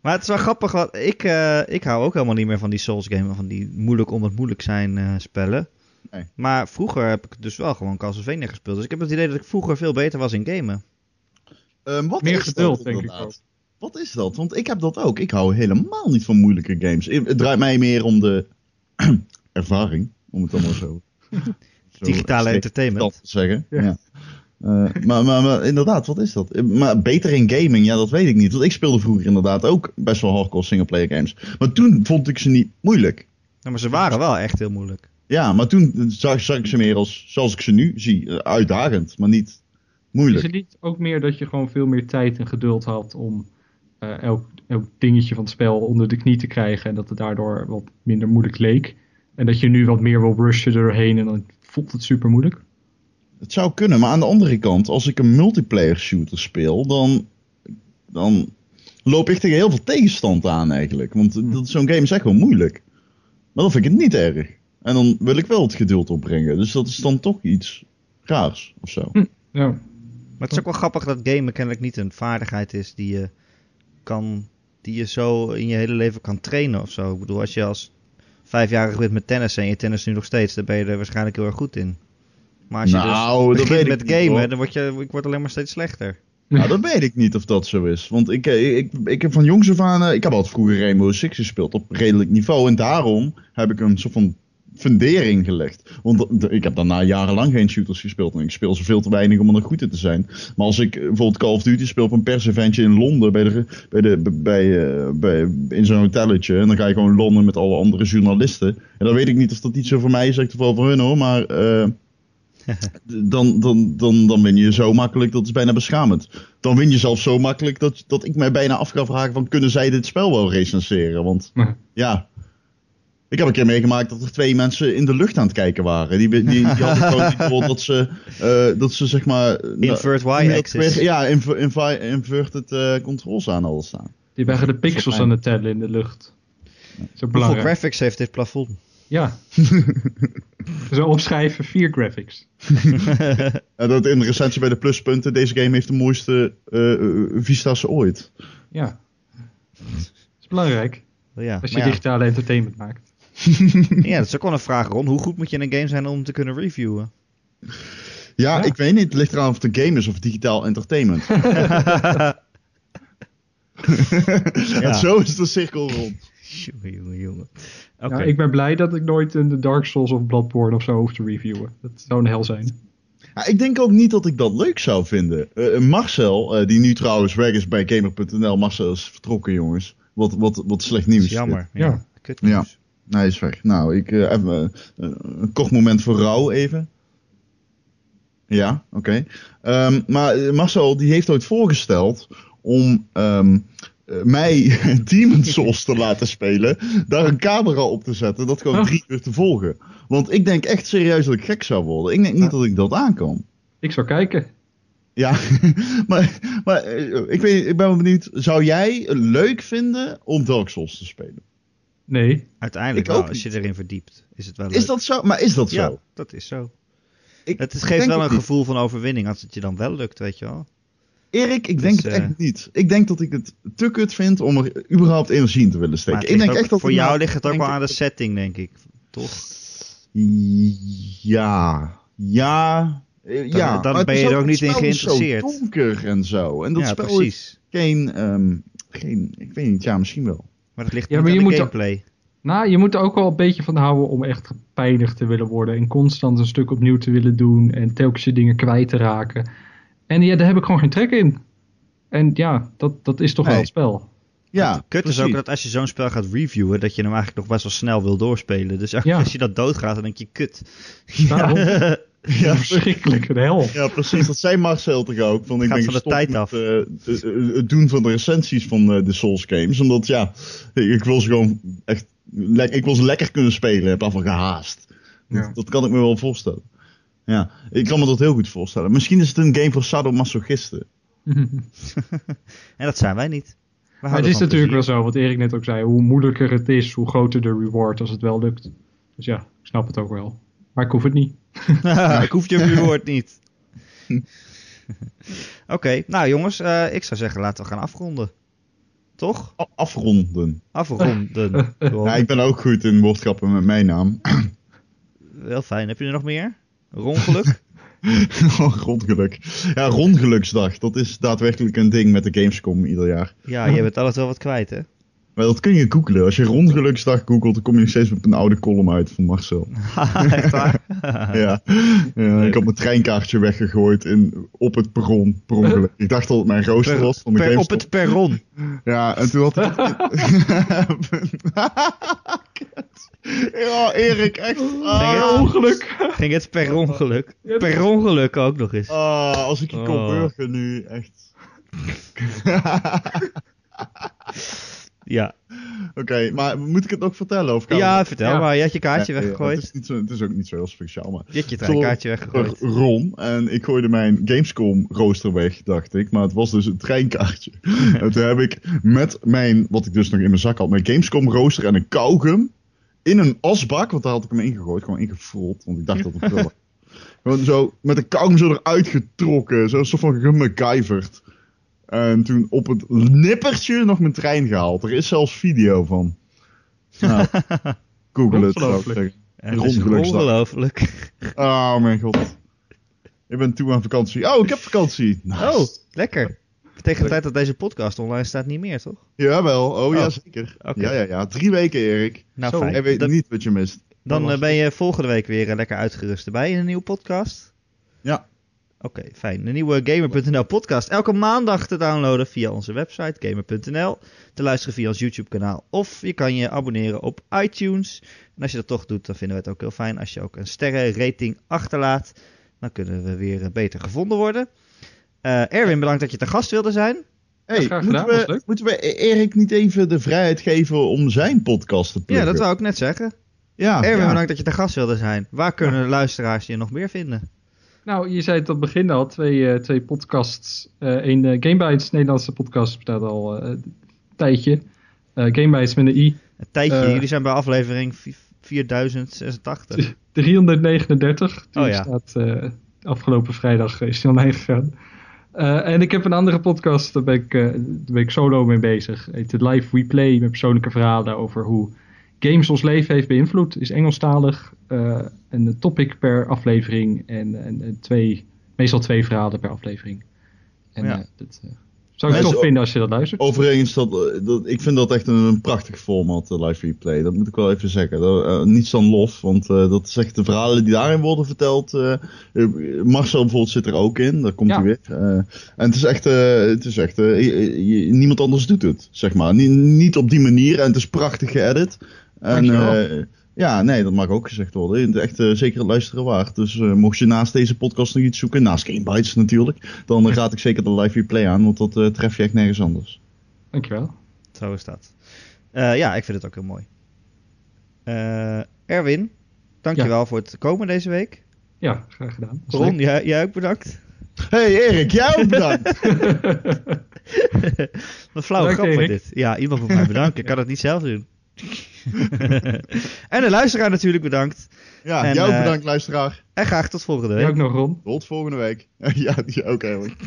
maar het is wel grappig, want ik, uh, ik hou ook helemaal niet meer van die Souls games, van die moeilijk om het moeilijk zijn uh, spellen. Nee. Maar vroeger heb ik dus wel gewoon Castlevania gespeeld. Dus ik heb het idee dat ik vroeger veel beter was in gamen. Um, wat Meer is geduld, dat, denk inderdaad? ik ook. Wat is dat? Want ik heb dat ook. Ik hou helemaal niet van moeilijke games. Het draait mij meer om de [clears throat] ervaring, om het dan maar zo. [laughs] zo Digitale entertainment. te zeggen. Ja. ja. Uh, maar, maar, maar, inderdaad, wat is dat? Maar beter in gaming, ja, dat weet ik niet. Want ik speelde vroeger inderdaad ook best wel hardcore singleplayer games. Maar toen vond ik ze niet moeilijk. Ja, maar ze waren wel echt heel moeilijk. Ja, maar toen zag, zag ik ze meer als, zoals ik ze nu zie, uitdagend, maar niet moeilijk. Is het niet ook meer dat je gewoon veel meer tijd en geduld had om eh, elk, elk dingetje van het spel onder de knie te krijgen. En dat het daardoor wat minder moeilijk leek. En dat je nu wat meer wil rushen erheen en dan voelt het super moeilijk. Het zou kunnen, maar aan de andere kant, als ik een multiplayer shooter speel, dan, dan loop ik tegen heel veel tegenstand aan eigenlijk. Want zo'n game is echt wel moeilijk. Maar dan vind ik het niet erg. En dan wil ik wel het geduld opbrengen. Dus dat is dan toch iets raars of zo. Hm, ja. Maar het is ook wel grappig dat gamen kennelijk niet een vaardigheid is die je kan, die je zo in je hele leven kan trainen of zo. Ik bedoel, als je als vijfjarig bent met tennis en je tennis nu nog steeds, dan ben je er waarschijnlijk heel erg goed in. Maar als je Nou, dus begint met gamen, dan word je, ik word alleen maar steeds slechter. Nou, dat weet ik niet of dat zo is. Want ik, eh, ik, ik heb van jongs af aan... eh, Ik heb altijd vroeger Rainbow Six gespeeld op redelijk niveau. En daarom heb ik een soort van fundering gelegd. Want ik heb daarna jarenlang geen shooters gespeeld. En ik speel ze veel te weinig om er goed in te zijn. Maar als ik bijvoorbeeld Call of Duty speel op een perseventje in Londen... Bij de, bij de, bij, eh, bij, in zo'n hotelletje... En dan ga je gewoon Londen met alle andere journalisten. En dan weet ik niet of dat iets zo voor mij is. Echt wel voor hun hoor. Maar... eh, [laughs] dan, dan, dan, dan win je zo makkelijk, dat is bijna beschamend. Dan win je zelfs zo makkelijk dat, dat ik mij bijna af ga vragen van kunnen zij dit spel wel recenseren? Want Ja. Ik heb een keer meegemaakt dat er twee mensen in de lucht aan het kijken waren. Die, die, die hadden gewoon niet door dat ze, eh, dat ze zeg maar... Invert y-axis. Ja, inver, inver, inverted eh, controls aan hadden staan. Die waren de pixels aan het tellen in de lucht. Zo Hoeveel belangrijk. graphics heeft dit plafond? Ja. [laughs] Zo opschrijven, vier graphics. [laughs] En dat in de recensie bij de pluspunten, deze game heeft de mooiste eh, eh, vista's ooit. Ja. Dat is belangrijk. Ja, Als je ja. digitale entertainment maakt. Ja, dat is ook wel een vraag, Ron. Hoe goed moet je in een game zijn om te kunnen reviewen? Ja, Ja. ik weet niet. Het ligt eraan of het een game is of digitaal entertainment. [laughs] [laughs] En zo is de cirkel rond. Jongen, jongen. Ja, ik ben blij dat ik nooit een de Dark Souls of Bloodborne of zo hoef te reviewen. Dat zou een hel zijn. Ja, ik denk ook niet dat ik dat leuk zou vinden. Eh, Marcel, eh, die nu trouwens weg is bij Gamer.nl. Marcel is vertrokken, jongens. Wat, wat, wat slecht nieuws. jammer. Ja. Ja. Kut Ja. nieuws. Nee, hij is weg. Nou, ik eh, even eh, een kort moment voor rouw even. Ja, oké. Ehm, maar eh, Marcel, die heeft ooit voorgesteld om ehm, eh, mij [laughs] Demon's Souls te laten spelen. Daar een camera op te zetten. Dat gewoon Huh? drie uur te volgen. Want ik denk echt serieus dat ik gek zou worden. Ik denk niet Ja. dat ik dat aan kan. Ik zou kijken. Ja, [laughs] maar, maar ik, weet, ik ben benieuwd. Zou jij het leuk vinden om Dark Souls te spelen? Nee. Uiteindelijk Ik wel, ook als je erin verdiept, is het wel Is leuk. dat zo? Maar is dat zo? Ja, dat is zo. Ik Het is- geeft wel het een niet. gevoel van overwinning als het je dan wel lukt, weet je wel. Erik, ik Dus, denk het eh, echt niet. Ik denk dat ik het te kut vind om er überhaupt energie in te willen steken. het Ik denk ook- echt dat voor jou nou- ligt het ook wel aan de setting, denk ik. Toch? Ja, ja, eh, ja. dan het ben is je er ook het niet in spel is geïnteresseerd. zo donker en zo. En dat ja, spel is precies. geen, ehm, geen, ik weet niet, ja, misschien wel. Maar dat ligt Ja, niet maar je de moet gameplay. Nou, je moet er ook wel een beetje van houden om echt gepijnigd te willen worden. En constant een stuk opnieuw te willen doen. En telkens je dingen kwijt te raken. En ja, daar heb ik gewoon geen trek in. En ja, dat, dat is toch Nee. wel het spel. Ja, Kut is ook dat als je zo'n spel gaat reviewen, dat je hem eigenlijk nog best wel snel wil doorspelen. Dus Ja. als je dat doodgaat, dan denk je, kut. [laughs] Daarom. Ja, Verschrikkelijk, de hel. Ja, precies. Dat zei Marcel toch ook. Van, ik Gaat ben van de gestopt tijd met, af. eh, eh, het doen van de recensies van eh, de Souls games. Omdat ja, ik wil ze gewoon echt... ik wil ze lekker kunnen spelen. Ik heb daarvan gehaast. Ja. Dat, dat kan ik me wel voorstellen. Ja, ik kan me dat heel goed voorstellen. Misschien is het een game voor sadomasochisten. [laughs] En dat zijn wij niet. Maar het is natuurlijk wel zo, wat Erik net ook zei. Hoe moeilijker het is, hoe groter de reward als het wel lukt. Dus ja, ik snap het ook wel. Maar ik hoef het niet. [laughs] ik hoef je reward niet. [laughs] Oké, nou jongens, eh, ik zou zeggen laten we gaan afronden. Toch? A- afronden. Afronden. [laughs] Ja, ik ben ook goed in woordgrappen met mijn naam. [clears throat] Heel fijn. Heb je er nog meer? Rongeluk? Rondgeluk. Ja, rondgeluksdag. Dat is daadwerkelijk een ding met de Gamescom ieder jaar. ja, je bent altijd wel wat kwijt, hè? Maar dat kun je googlen. Als je rondgeluksdag googelt, dan kom je nog steeds op een oude column uit van Marcel. [laughs] Echt waar? [laughs] Ja, ja ik had mijn treinkaartje weggegooid in, op het perron, per ongeluk. Ik dacht dat het mijn rooster Per- was van de per- op het perron. [laughs] Ja, en toen had ik... Kut. ja, Erik, echt. Ah, ongeluk. Ging het per ongeluk. Per ongeluk ook nog eens. ah, als ik je kon Oh. burgen nu, echt. Ja. Oké, maar moet ik het nog vertellen? Of kan Ja, vertel Ja. maar. Je had je kaartje Ja, ja, weggegooid. het, is niet zo, het is ook niet zo heel speciaal, maar... Je had je Zo- treinkaartje weggegooid. Ron en ik gooide mijn Gamescom rooster weg, dacht ik. Maar het was dus een treinkaartje. [laughs] en toen heb ik met mijn, wat ik dus nog in mijn zak had, mijn Gamescom rooster en een kauwgum in een asbak, want daar had ik hem ingegooid, gewoon ingefrold, want ik dacht dat het [laughs] was. Gewoon zo, met een kauwgum zo eruit getrokken, zo'n soort van gemacgyverd. En toen op het nippertje nog mijn trein gehaald. Er is zelfs video van. Nou, [laughs] google het. Ongelooflijk. En ongelooflijk. [laughs] Oh mijn god. Ik ben toe aan vakantie. Oh, ik heb vakantie. Nice. Oh, lekker. Tegen de tijd dat deze podcast online staat niet meer, toch? Jawel, oh, ja Oh. zeker. Oké. Ja, ja, ja. Drie weken, Erik. Nou, Zo. fijn. Hij weet Dan- niet wat je mist. Dan eh, ben je volgende week weer eh, lekker uitgerust erbij in een nieuwe podcast. Ja. Oké, fijn. De nieuwe Gamer.nl podcast. Elke maandag te downloaden via onze website Gamer.nl. Te luisteren via ons YouTube kanaal. Of je kan je abonneren op iTunes. En als je dat toch doet, dan vinden we het ook heel fijn als je ook een sterrenrating achterlaat. Dan kunnen we weer beter gevonden worden. Eh, Erwin, bedankt dat je te gast wilde zijn. Hey, graag moeten, gedaan, was we, moeten we Erik niet even de vrijheid geven om zijn podcast te Ja, pluggen? dat wou ik net zeggen. Ja, Erwin, ja. bedankt dat je te gast wilde zijn. Waar kunnen de luisteraars je nog meer vinden? Nou, je zei het op het begin al, twee, eh, twee podcasts. Eén uh, Gamebytes, Nederlandse podcast, bestaat al eh, een tijdje. Eh Gamebytes met een i. Een tijdje, Eh. jullie zijn bij aflevering vi- 4086. 339. [laughs] Die Oh ja. staat eh, afgelopen vrijdag is die online gegaan. Eh, en ik heb een andere podcast, daar ben ik, eh, daar ben ik solo mee bezig. Heet het Live Replay, met persoonlijke verhalen over hoe games ons leven heeft beïnvloed. Is Engelstalig. eh een topic per aflevering en, en, en twee, meestal twee verhalen per aflevering. En Ja. eh, dat eh, zou ik ook- vinden als je dat luistert. Overigens, dat, eh, dat, ik vind dat echt een, een prachtig format, de live replay. Dat moet ik wel even zeggen. Dat, eh, niets dan lof, want eh, dat is echt de verhalen die daarin worden verteld. eh, eh, Marcel bijvoorbeeld zit er ook in, daar komt Ja. hij weer. Eh, en het is echt, eh, het is echt eh, niemand anders doet het, zeg maar. Niet, niet op die manier en het is prachtig geëdit. En eh, ja, nee, dat mag ook gezegd worden. Echt eh, zeker het luisteren waard. Dus eh, mocht je naast deze podcast nog iets zoeken, naast Gamebytes natuurlijk, dan [laughs] raad ik zeker de live replay aan, want dat eh, tref je echt nergens anders. Dankjewel. Zo is dat. Eh, ja, ik vind het ook heel mooi. Eh, Erwin, dankjewel voor het komen deze week. Ja, graag gedaan. Ron, jij, jij ook bedankt. Hey Erik, jij ook bedankt. [laughs] [laughs] Wat flauwe Bedankt, grap met dit. Ja, iemand moet mij bedanken. Ik kan het niet zelf doen. [laughs] en de luisteraar natuurlijk bedankt. Ja, En, jou ook eh, bedankt luisteraar. En graag tot volgende Jij week. ook nog, Ron. Tot volgende week. [laughs] ja, die ook eigenlijk.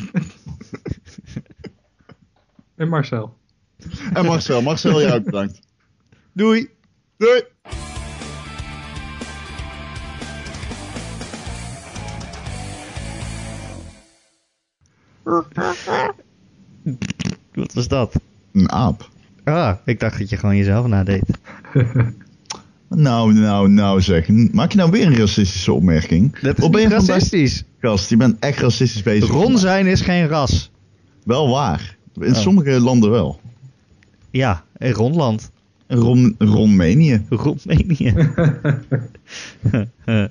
En Marcel. En Marcel, Marcel, jij ook bedankt. [laughs] Doei. Doei. Wat was dat? Een aap. Ah, ik dacht dat je gewoon jezelf nadeed. [laughs] Nou, nou, nou zeg. Maak je nou weer een racistische opmerking? Dat is ben je racistisch. Gast, je bent echt racistisch bezig. Ron zijn is geen ras. Wel waar. In Oh. sommige landen wel. Ja, in Ronland. Ron, Ronmenië. Roemenië. [laughs] [laughs]